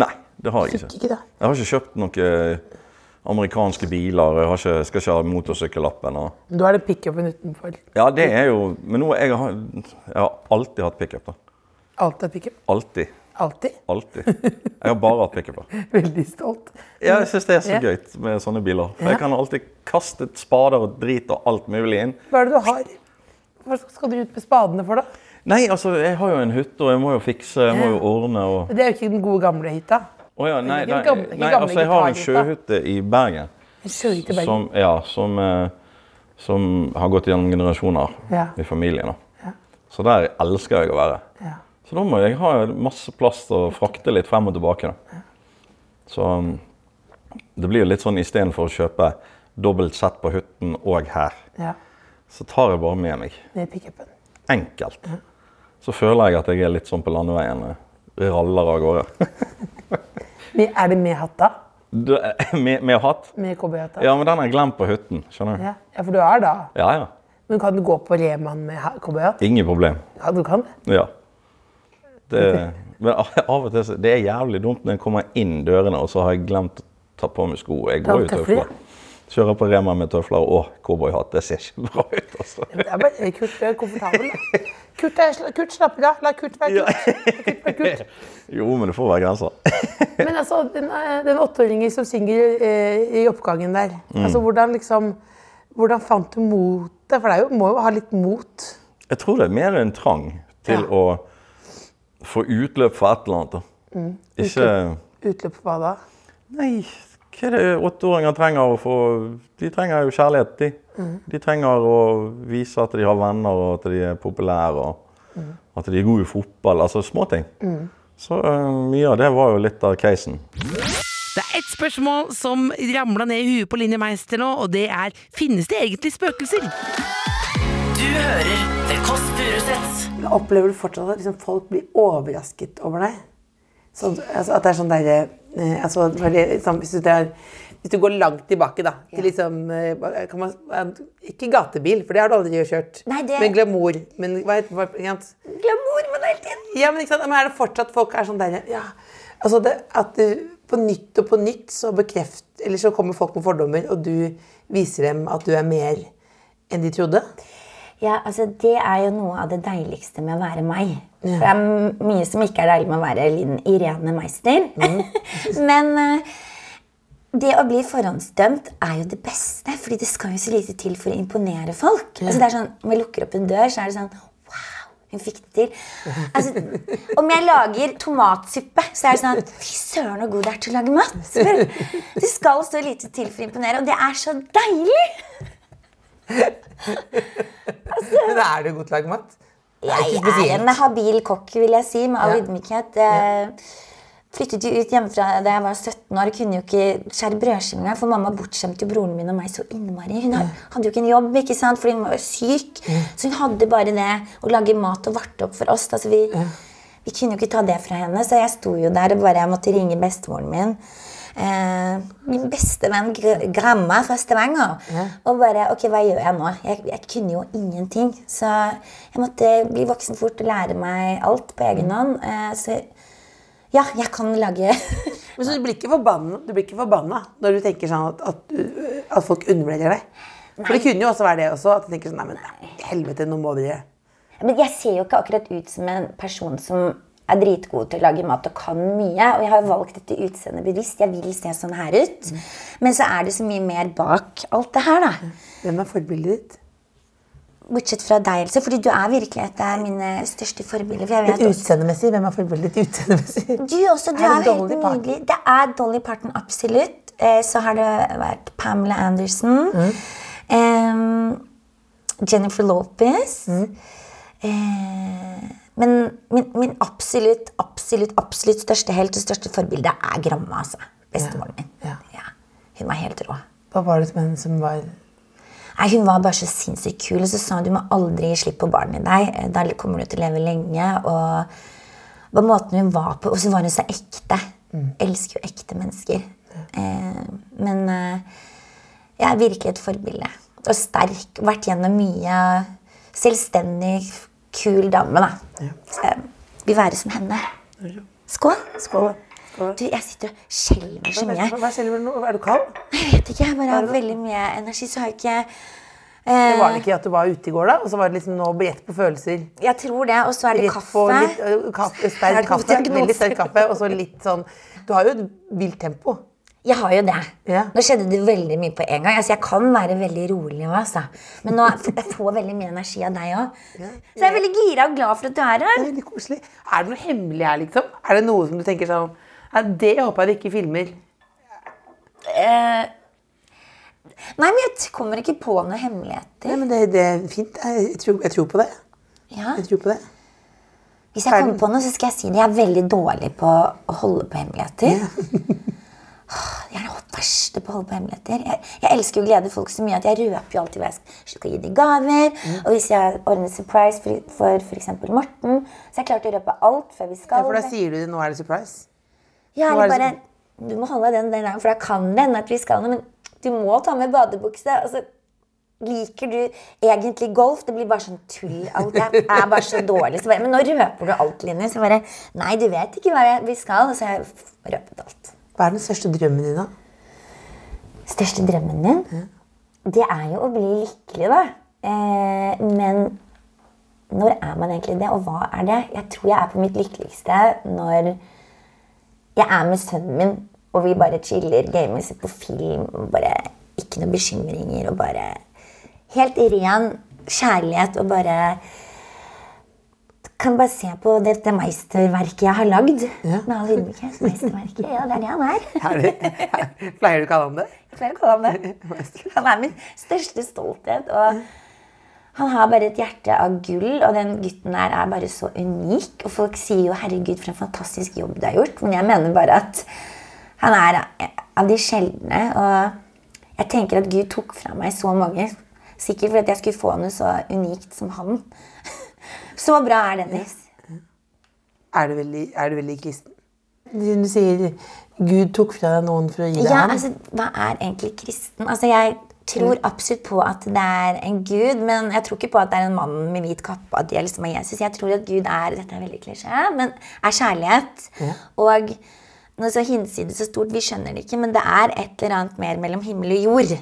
Nei, det har jeg ikke. ikke det? Jeg har ikke kjøpt noen amerikanske biler. Jeg ikke, skal ikke ha motorsykkellappen. Og... er det pickupen utenfor. Ja, det er jo Men nå, jeg, har, jeg har alltid hatt pickup. da. Alltid hatt pickup. Alltid. Alltid. Alltid. Jeg har bare hatt pickuper. Veldig stolt. Ja, jeg syns det er så gøy med sånne biler. For. Jeg kan alltid kaste spader og drit og alt mulig inn. Hva er det du har? Hva skal du ut med spadene for, da? Nei, altså, jeg har jo en hytte, og jeg må jo fikse, jeg må jo ordne og Det er jo ikke den gode gamle hytta. Å ja, nei, nei, gamle- nei altså, jeg har en sjøhytte i Bergen. kjører i Bergen. som, ja, som, eh, som har gått gjennom generasjoner Ja. i familien. Da. Så der elsker jeg å være. Ja. Så da må jeg ha masse plass til å frakte litt frem og tilbake. Da. Så um, det blir jo litt sånn istedenfor å kjøpe dobbelt sett på hytten og her, Ja, så tar jeg bare med meg. med pickupen. Enkelt. Så føler jeg at jeg er litt sånn på landeveien. eh, Raller av gårde. Men Er det med hatt da? Det- med, med hatt? Med cowboyhatt? Ja, men den har jeg glemt på hytten. Skjønner du? Ja. ja, for du er da. Ja, ja. Men kan du gå på Reman med ha- cowboyhatt? Ingen problem. Ja, du kan det. Ja. Det, men av og til det er jævlig dumt når jeg kommer inn dørene, og så har jeg glemt å ta på meg sko. Jeg går jo tøfler. Kjører på Rema med tøfler og cowboyhatt. Det ser ikke bra ut, altså. Det er bare Kurt er komfortabel. da. Kurt, slapp av. La Kurt være Kurt. Kutt, kutt, være Jo, men det får være grenser. Men altså, den, eh, den åtteåringen som synger eh, i oppgangen der, Mm. altså hvordan liksom Hvordan fant du motet? For det må jo ha litt mot. Jeg tror det er mer en trang til Ja. å få utløp for et eller annet. Mm. Ikke Utløp for hva da? Nei, hva er det åtteåringer trenger å få De trenger jo kjærlighet, de. Mm. De trenger å vise at de har venner, og at de er populære, og Mm. at de er gode i fotball. Altså småting. Mm. Så øh, mye av det var jo litt av casen. Det er ett spørsmål som ramla ned i huet på Linni Meister nå, og det er finnes det egentlig spøkelser? Du hører The Kåss Furuseths. Opplever du fortsatt at liksom, folk blir overrasket over deg? Sånn, altså, at det er sånn derre eh, altså, når det, liksom, hvis, du, er, hvis du går langt tilbake, da, til liksom eh, kan man, eh, Ikke gatebil, for det har du aldri kjørt. Nei, det- Men glamour. Men hva, hva, ikke sant? Glamourmodellen! Ja, men, men er det fortsatt folk er sånn der ja, altså det, At du, på nytt og på nytt så bekreft, Eller så kommer folk med fordommer, og du viser dem at du er mer enn de trodde? Ja, altså Det er jo noe av det deiligste med å være meg. For det er mye som ikke er deilig med å være Linn Irene Meister. Men eh, det å bli forhåndsdømt er jo det beste, fordi det skal jo så lite til for å imponere folk. Altså det er sånn, Om jeg lukker opp en dør, så er det sånn Wow, hun fikk det til. Altså, om jeg lager tomatsuppe, så er det sånn Fy søren, så god det er til å lage mat. Det skal så lite til for å imponere, og det er så deilig. Men er du god til å lage mat? Jeg er en habil kokk, vil jeg si, med all Ja. ydmykhet. Jeg flyttet jo ut hjemmefra da jeg var 17 år. Kunne jo ikke skjære brødskive engang, for mamma bortskjemte jo broren min og meg så innmari. Hun hadde jo ikke en jobb, ikke sant, fordi hun var jo syk. Så hun hadde bare det å lage mat og varte opp for oss. Altså, vi, vi kunne jo ikke ta det fra henne, så jeg sto jo der og bare måtte ringe bestemoren min. Eh, min beste venn Gr- Gramma fra Stavanger. Og bare Ok, hva gjør jeg nå? Jeg, jeg kunne jo ingenting. Så jeg måtte bli voksen fort og lære meg alt på egen hånd. Eh, så ja, jeg kan lage Men så du blir ikke forbanna, når du tenker sånn at, at, at folk undervurderer deg? For det kunne jo også være det også, at du tenker sånn Nei, men helvete, nå må dere Men jeg ser jo ikke akkurat ut som en person som er dritgod til å lage mat og kan mye. Og jeg har valgt dette utseendet bevisst. Jeg vil se sånn her ut. Men så er det så mye mer bak alt det her, da. Hvem er forbildet ditt? Bortsett fra deg, Else. Fordi du er virkelig et av mine største forbilder. For utseendemessig. Hvem er forbildet ditt utseendemessig? du også, du Er er, det helt Dolly Parton? Det er Dolly Parton, absolutt. Eh, Så har det vært Pamela Anderson. em, Jennifer Lopez. Eh, men min, min absolutt, absolutt, absolutt største helt og største forbilde er Gramma. altså. Bestemoren min. Ja. Ja. Hun var helt rå. Hva var det med henne som var Nei, Hun var bare så sinnssykt kul. Og så sa hun du må aldri gi slipp på barnet i deg. Da kommer du til å leve lenge. Og på måten hun var på. Og så var hun så ekte. Elsker jo ekte mennesker. Eh, men eh, jeg er virkelig et forbilde. Og sterk. Vært gjennom mye. Selvstendig, kul dame, da. Ja. jeg vil være som henne. Skål. Skål. Skål. Du, jeg sitter og skjelver så mye. Hva skjelver du nå? Er du kald? Jeg vet ikke, jeg bare har veldig mye energi, så har jeg ikke Det eh, var det ikke at du var ute i går, da? Og så var det liksom nå brett på følelser? Jeg tror det. Og så er det kaffe. Litt, kaffe Er sterk kaffe. Veldig sterk kaffe. Og så litt sånn Du har jo et vilt tempo. Jeg har jo det. Ja. Nå skjedde det veldig mye på en gang. Altså, jeg kan være veldig rolig òg, altså. Men nå, jeg får veldig mye energi av deg òg. Så jeg er veldig gira og glad for at du er Det her. er veldig koselig. Er det noe hemmelig her, liksom? Er det noe som du tenker sånn «Nei, Det håper jeg du ikke filmer. Eh, Nei, men jeg kommer ikke på noen hemmeligheter. Nei, men det, det er fint. Jeg, tror, jeg tror på det. Ja. Jeg tror på det. Hvis jeg kommer på noe, så skal jeg si det. Jeg er veldig dårlig på å holde på hemmeligheter. Åh, Jeg er det verste på å holde på hemmeligheter. Jeg, jeg elsker å glede folk så mye at jeg røper jo alltid hva jeg skal, gi dem gaver. Og hvis jeg ordner surprise for, for f.eks. Morten, så er jeg klar til å røpe alt før vi Ja, skal. for da sier du det, nå er det surprise. Ja, er eller det bare Du må holde den der, for da kan det hende at vi skal noe, men du må ta med badebukse. Altså, liker du egentlig golf? Det blir bare sånn tull. Alt jeg er bare så dårlig. Så bare, men nå røper du alt, Linni. Så bare Nei, du vet ikke hva vi skal. Og så har jeg røpet alt. Hva er den største drømmen din, da? Største drømmen min? Det er jo å bli lykkelig, da. Eh, men når er man egentlig det, og hva er det? Jeg tror jeg er på mitt lykkeligste når jeg er med sønnen min, og vi bare chiller, gamer, ser på film, og bare ikke noen bekymringer, og bare helt ren kjærlighet, og bare kan bare se på dette meisterverket jeg har lagd. Med all ydmykhet. Meisterverket, ja, det er det han er. Er pleier du å kalle han det? Jeg pleier å kalle han det. Han er min største stolthet. Og han har bare et hjerte av gull, og den gutten der er bare så unik. Og folk sier jo 'herregud, for en fantastisk jobb du har gjort', men jeg mener bare at han er av de sjeldne. Og jeg tenker at Gud tok fra meg så mange. Sikkert fordi jeg skulle få noe så unikt som han. Så bra er Dennis. Er du veldig, er du veldig kristen? Du sier Gud tok fra deg noen for å gi deg Ja, ham. altså, hva er egentlig kristen? Altså, jeg tror absolutt på at det er en gud, men jeg tror ikke på at det er en mann med hvit kappe, at det liksom er Jesus. Jeg tror at Gud er dette er veldig klisjé, men er kjærlighet. Og noe så hinsides så stort, vi skjønner det ikke, men det er et eller annet mer mellom himmel og jord.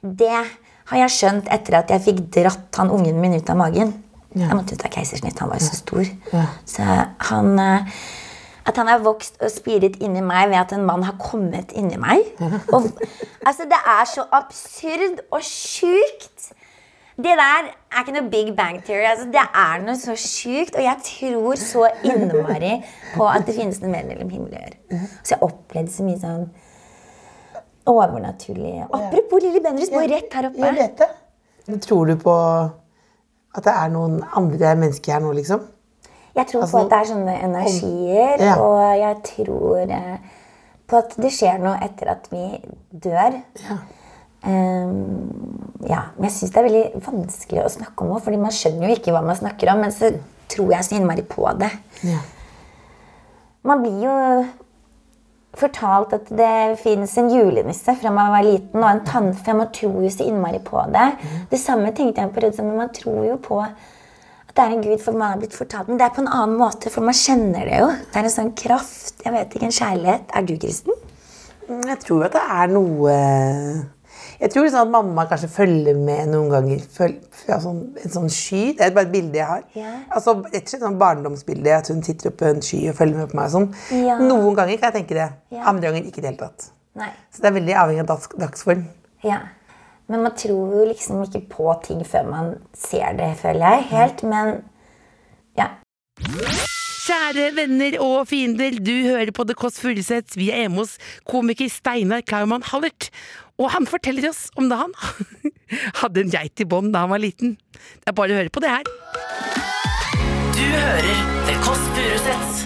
Det har jeg skjønt etter at jeg fikk dratt han ungen min ut av magen. Jeg måtte ut av keisersnitt, han var jo så stor. Så han eh, At han har vokst og spiret inni meg ved at en mann har kommet inni meg. Og, altså, det er så absurd og sjukt. Det der er ikke noe Big Bang Theory. Altså, det er noe så sjukt. Og jeg tror så innmari på at det finnes noe mer mellom himmel og jord. Så jeg opplevde så mye sånn overnaturlig Apropos Lilly Bendriss, bor rett her oppe. Jeg vet det. Tror du på at det er noen andre mennesker her nå, liksom? Jeg tror Altså, på at det er sånne energier, Ja. og jeg tror eh, på at det skjer noe etter at vi dør. Ehm, ja, men jeg syns det er veldig vanskelig å snakke om det, fordi man skjønner jo ikke hva man snakker om, men så tror jeg så innmari på det. Ja. Man blir jo fortalt at det fins en julenisse fra man var liten, og en tannfe. Man tror jo så innmari på det. Det samme tenkte jeg på Rødsand, men man tror jo på at det er en gud, for man har blitt fortalt. Men det er på en annen måte, for man kjenner det jo. Det er en sånn kraft. Jeg vet ikke, en kjærlighet. Er du kristen? Jeg tror at det er noe Jeg tror liksom at mamma kanskje følger med noen ganger føl- ja, sånn, en sånn sky. Det er bare et bilde jeg har. Ja. Altså, et sånn barndomsbilde. At hun sitter oppe på en sky og følger med på meg. Sånn. Ja. Noen ganger kan jeg tenke det. Andre ganger ikke i det hele tatt. Nei. Så det er veldig avhengig av dags, dagsform. Ja. Men man tror jo liksom ikke på ting før man ser det, føler jeg. Helt. Men ja. Kjære venner og fiender, du hører på The Kåss Furuseth. Vi er hjemme hos komiker Steinar Klaumann Hallert. Og han forteller oss om da han hadde en geit i bånd da han var liten. Det er bare å høre på det her. Du hører The Kåss Furuseth.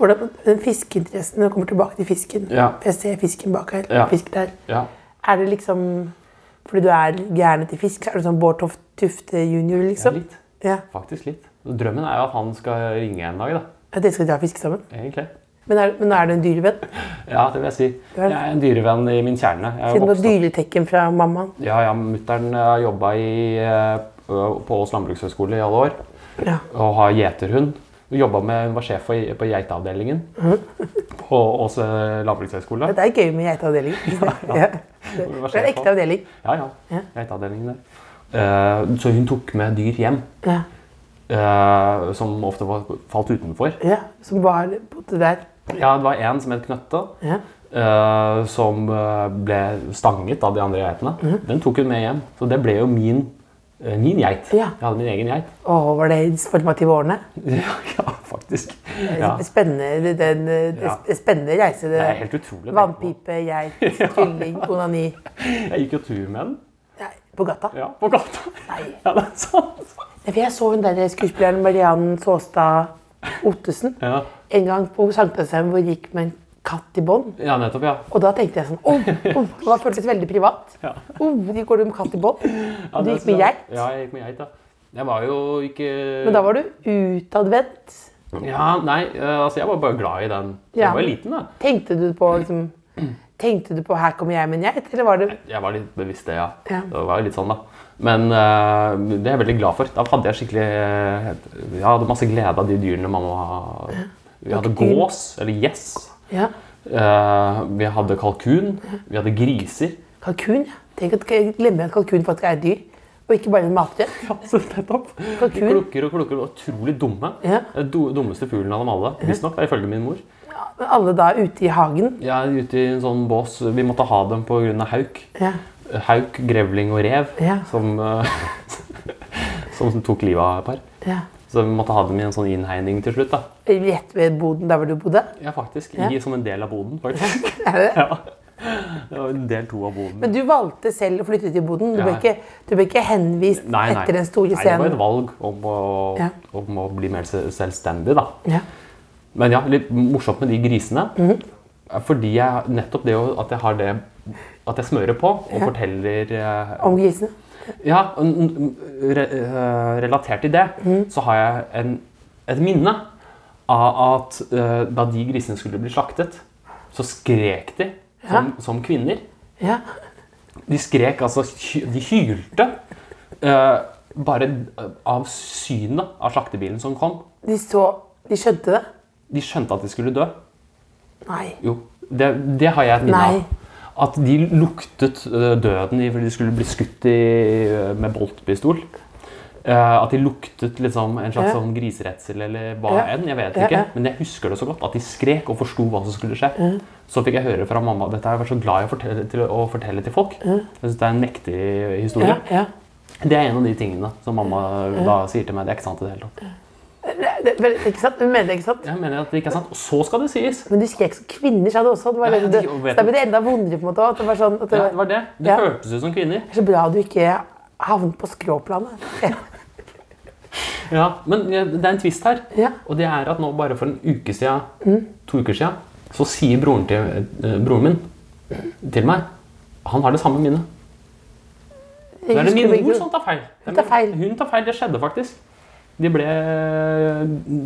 Hvordan, den fiskeinteressen, når du kommer tilbake til fisken Ja. Jeg ser fisken bak her. Ja. Fisk der. Ja. Er det liksom fordi du er gæren etter fisk? så Er du sånn Bård Toft Tufte junior, liksom? Ja, litt. Ja. Faktisk litt. Drømmen er jo at han skal ringe en dag, da. At dere skal dra fiske sammen? Egentlig. Men er, men er du en dyrevenn? Ja, det vil jeg si. Jeg er en dyrevenn i min kjerne. Jeg er Siden du har dyretekken fra mammaen? Ja, ja, mutter'n har jobba på Ås landbrukshøgskole i alle år. Ja. Og har gjeterhund. Hun med, hun var sjef for, på geiteavdelingen på Ås eh, landbrukshøgskole. Det er gøy med geiteavdeling. ja. Det det er en ekte avdeling. Ja, ja. Ja. Geiteavdelingen der. Eh, så hun tok med dyr hjem. Ja. Eh, som ofte falt utenfor. ja. Som var borte der. Ja, det var en som het Knøtte, Ja. Uh, som eh, ble stanget av de andre geitene. Mm. Den tok hun med hjem. Så det ble jo min, uh, min geit. Ja. Jeg hadde min egen geit. Åh, var det de formative årene? Ja, ja, faktisk. Ja. Spennende, den, spennende reise. Det er helt utrolig. Vannpipe, geit, kylling, onani. Jeg gikk jo tur med den. På gata? Ja, på gata. Ja, det er sant. Jeg så hun der skuespilleren Mariann Saastad Ottesen Ja. en gang på Sankthansheim hvor hun gikk med en katt i bånd. Ja, nettopp, ja. Og da tenkte jeg sånn oh, oh, Det føltes veldig privat. Ja. Oh, de går du med katt i bånd? Ja, du gikk med geit. Ja, jeg gikk med geit, ja. Jeg var jo ikke Men da var du utadvendt. Ja, nei, eh, altså jeg var bare glad i den. Ja. Jeg var liten, da. Tenkte du på liksom Tenkte du på 'her kommer jeg med en geit', eller var det Jeg var litt bevisst det, ja. Ja. Det var jo litt sånn, da. Men uh, det er jeg veldig glad for. Da hadde jeg skikkelig eh, Jeg hadde masse glede av de dyrene mamma Vi hadde gås, eller gjess. Ja. Uh, vi hadde kalkun. Vi hadde griser. Kalkun? ja. Tenk at jeg glemmer at kalkun faktisk er et dyr, og ikke bare en Ja, så nettopp. Kalkun. klukker og klukker er utrolig dumme. Ja. Do, dummeste fuglen av dem alle. Visstnok, ifølge min mor. Alle da ute i hagen. Er ute i en sånn bås. Vi måtte ha dem pga. hauk. Ja. Hauk, grevling og rev Ja. som, eh, som tok livet av et par. Ja. Så vi måtte ha dem i en sånn innhegning til slutt. da. Rett ved boden der hvor du bodde. Ja, faktisk. Ja. I, som en del av boden, faktisk. Er det? Ja. Det var en del to av boden. Men du valgte selv å flytte til boden. Du ble ikke, du ble ikke henvist Nei, nei. etter den store Nei, det var et valg om å, Ja. om å bli mer selvstendig, da. Ja. Men ja, litt morsomt med de grisene. Mm -hmm. Fordi jeg, nettopp det at jeg har det At jeg smører på og Ja. forteller eh, Om grisene. Ja, re, eh, relatert til det, Mhm. så har jeg en, et minne av at eh, da de grisene skulle bli slaktet, så skrek de som, som kvinner. Ja. De skrek, altså De hylte. eh, bare av synet av slaktebilen som kom. De så De skjønte det? De skjønte at de skulle dø. Nei. Jo, det, det har jeg et minne av. At de luktet øh, døden i fordi de skulle bli skutt i, øh, med boltpistol. Uh, at de luktet liksom en slags Ja. sånn griseredsel eller hva Ja. enn. Jeg vet ikke. ja. Men jeg husker det så godt. At de skrek og forsto hva som skulle skje. Mm. Så fikk jeg høre fra mamma Dette har jeg vært så glad i å fortelle til, å fortelle til folk. Mm. Jeg synes det er en mektig historie. Ja, ja. Det er en av de tingene som mamma da sier til meg. Det er ikke sant i det hele tatt. Det, det, ikke sant? Du mener det, ikke sant? Jeg mener at det ikke er sant. Og så skal det sies. Men du skrek som kvinner, sa du også. Det var Ja, det, de- det, ble det enda vondere, på en måte. At det var sånn, at det, Ja, det var det. Det Ja. hørtes ut som kvinner. Det er så bra du ikke havnet på skråplanet. Ja, men det er en twist her. Og det er at nå bare for en uke siden, Mm. to uker siden, så sier broren, til, eh, broren min til meg Han har det samme minnet. Det er det min mor som tar feil. Hun tar feil. Hun tar feil. Det skjedde faktisk. De, ble,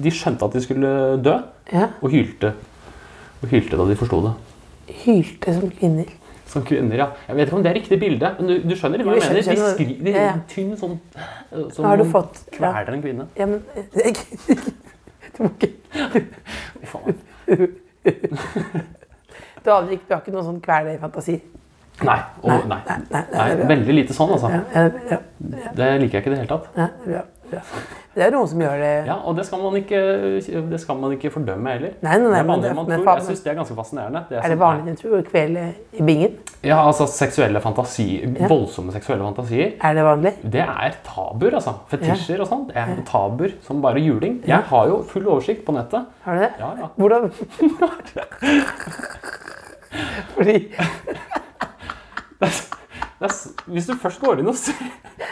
de skjønte at de skulle dø, Ja. og hylte. Og hylte da de forsto det. Hylte som kvinner. Som kvinner, ja. Jeg vet ikke om det er riktig bilde, men du, du skjønner hva jeg jeg mener. skjønner, De, skriver skri, de Ja, tynn sånn Som Har du noen fått- kveler en kvinne. Ja, men Du må ikke ikke, du har ikke noen sånn kvelerfantasi? Nei, og, nei, nei, nei, nei, er veldig lite sånn, altså. Ja, ja, ja. Det liker jeg ikke i det hele tatt. Ja, det er bra. Det er noen som gjør det Ja, Og det skal man ikke, det skal man ikke fordømme heller. Nei, nei, nei, det er vanlig man tror. Jeg syns det er ganske fascinerende. Det Er det vanlig du, tror? Kveld i bingen? Ja, altså seksuelle fantasier, Ja. voldsomme seksuelle fantasier. Er det vanlig? Det er tabuer, altså. Fetisjer og sånn. Det er tabuer som bare juling. Jeg har jo full oversikt på nettet. Har du det? Ja, ja. Hvordan Fordi Det er, hvis du først går inn og ser,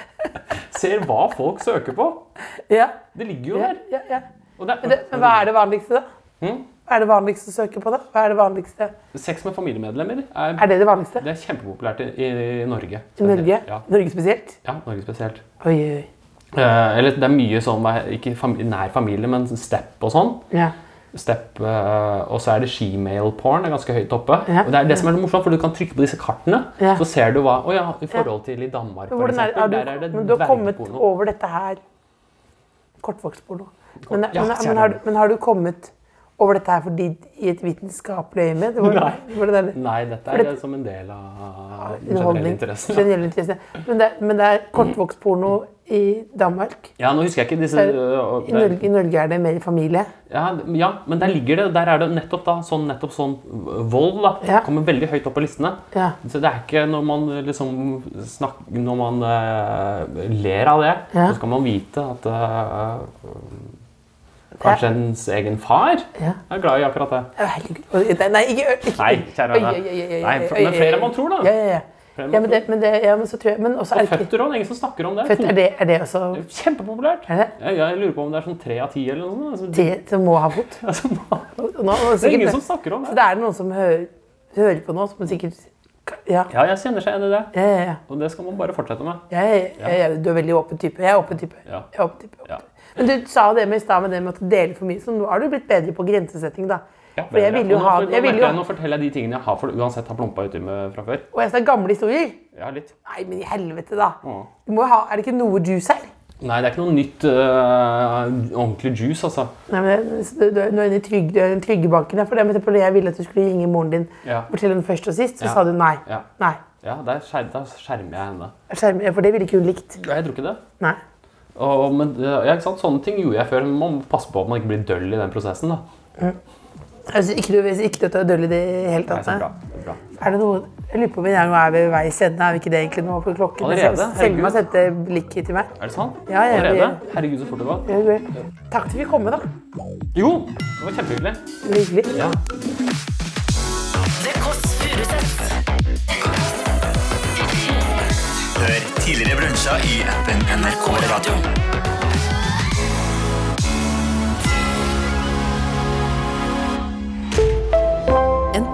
ser hva folk søker på Ja. Det ligger jo Ja, der. ja, ja. Det er- det, men hva er det vanligste, da? Hm? Hva er det vanligste å søke på, da? Hva er det vanligste? Sex med familiemedlemmer er, Er det det vanligste? det er kjempepopulært i, i Norge. I Norge? Ja. Norge spesielt? ja, Norge spesielt. Oi, oi. Eh, eller det er mye sånn, ikke fam nær familie, men step og sånn. Ja. Step, eh, og så er det shemale-porn er ganske høyt oppe. Ja. Og det er det som er det morsomt, for du kan trykke på disse kartene, Ja. så ser du hva Å ja, i forhold til i Danmark, for eksempel. er, eksempel. du, der er det men du har kommet over dette her Kortvokstporno. Men, Ja, men, men, du. har, du- men har du kommet over dette her fordi i et vitenskapelig øyemed? Det var- Nei. det Nei, dette er det- som en del av generelle Underholdning. interessen. Generell interesse. Men det, men det er kortvokstporno i Danmark. Ja, nå husker jeg ikke disse er- øh, I Norge, I Norge er det mer familie. Ja, ja, men der ligger det Der er det nettopp da sånn, nettopp sånn øh, vold da, Ja. kommer veldig høyt opp på listene. Ja. Så det er ikke når man liksom snakker Når man uh, ler av det, Ja. så skal man vite at øh, Kanskje ens egen far Ja. er glad i akkurat det. Herregud. Nei, ikke, ikke. Nei, kjære Nei, oi, men flere enn man tror, da. Ja, ja, ja. Ja, men det, men det, ja, men så tror jeg, men også Og føtter òg, ingen som snakker om det. Født, er det, er det også Kjempepopulært. Er det? Jeg, jeg lurer på om det er sånn tre av ti eller noe sånt. Altså, det som må ha fot? Altså, må. nå, det er ingen som snakker om det. Så det. det er noen som hører, hører på nå, som sikkert Ja. Ja, jeg kjenner seg igjen i det. Ja, ja. Og det skal man bare fortsette med. Du er veldig åpen type. Jeg er åpen type. Er åpen type. åpen type. Men du sa det med i stad med det med at dele for mye, så nå har du blitt bedre på grensesetting, da. Ja, For jeg ville jo ha jeg nå, jo, forteller jeg de tingene jeg har for, uansett har plumpa uti med fra før. Og jeg sa gamle historier. Ja, litt. Nei, men i helvete, da. Du må ha, er det ikke noe juice her? Nei, det er ikke noe nytt uh, ordentlig juice, altså. Nei, men det- du, er- inne i trygg, du i den trygge banken. her, For det, på det jeg ville at du skulle ringe moren din Ja. fortelle den først og sist, så Ja. sa du nei. Ja. Nei. Ja, der, skjer, der skjermer jeg henne. Ja, for det ville ikke hun likt. Ja, Jeg tror ikke det. Nei. Og, men, ja, ikke sant? Sånne ting gjorde jeg før. Man må passe på at man ikke blir døll i den prosessen. da. Altså, ikke, du, ikke du er døll i det hele Nei, tatt. så nei. bra. Det er bra. Er det noe Jeg lurer på om vi er, nå er ved veis ende. Er vi ikke det egentlig nå? For klokken Allerede? Sel- Selma sendte blikk til meg. Er det sant? Ja, ja, vi- Allerede? Herregud, så fort det går. Ja, vi- Takk for at vi kom med, da. Jo, det var kjempehyggelig. Hyggelig. Ja. Kåss. Hør tidligere brunsja i appen NRK Radio.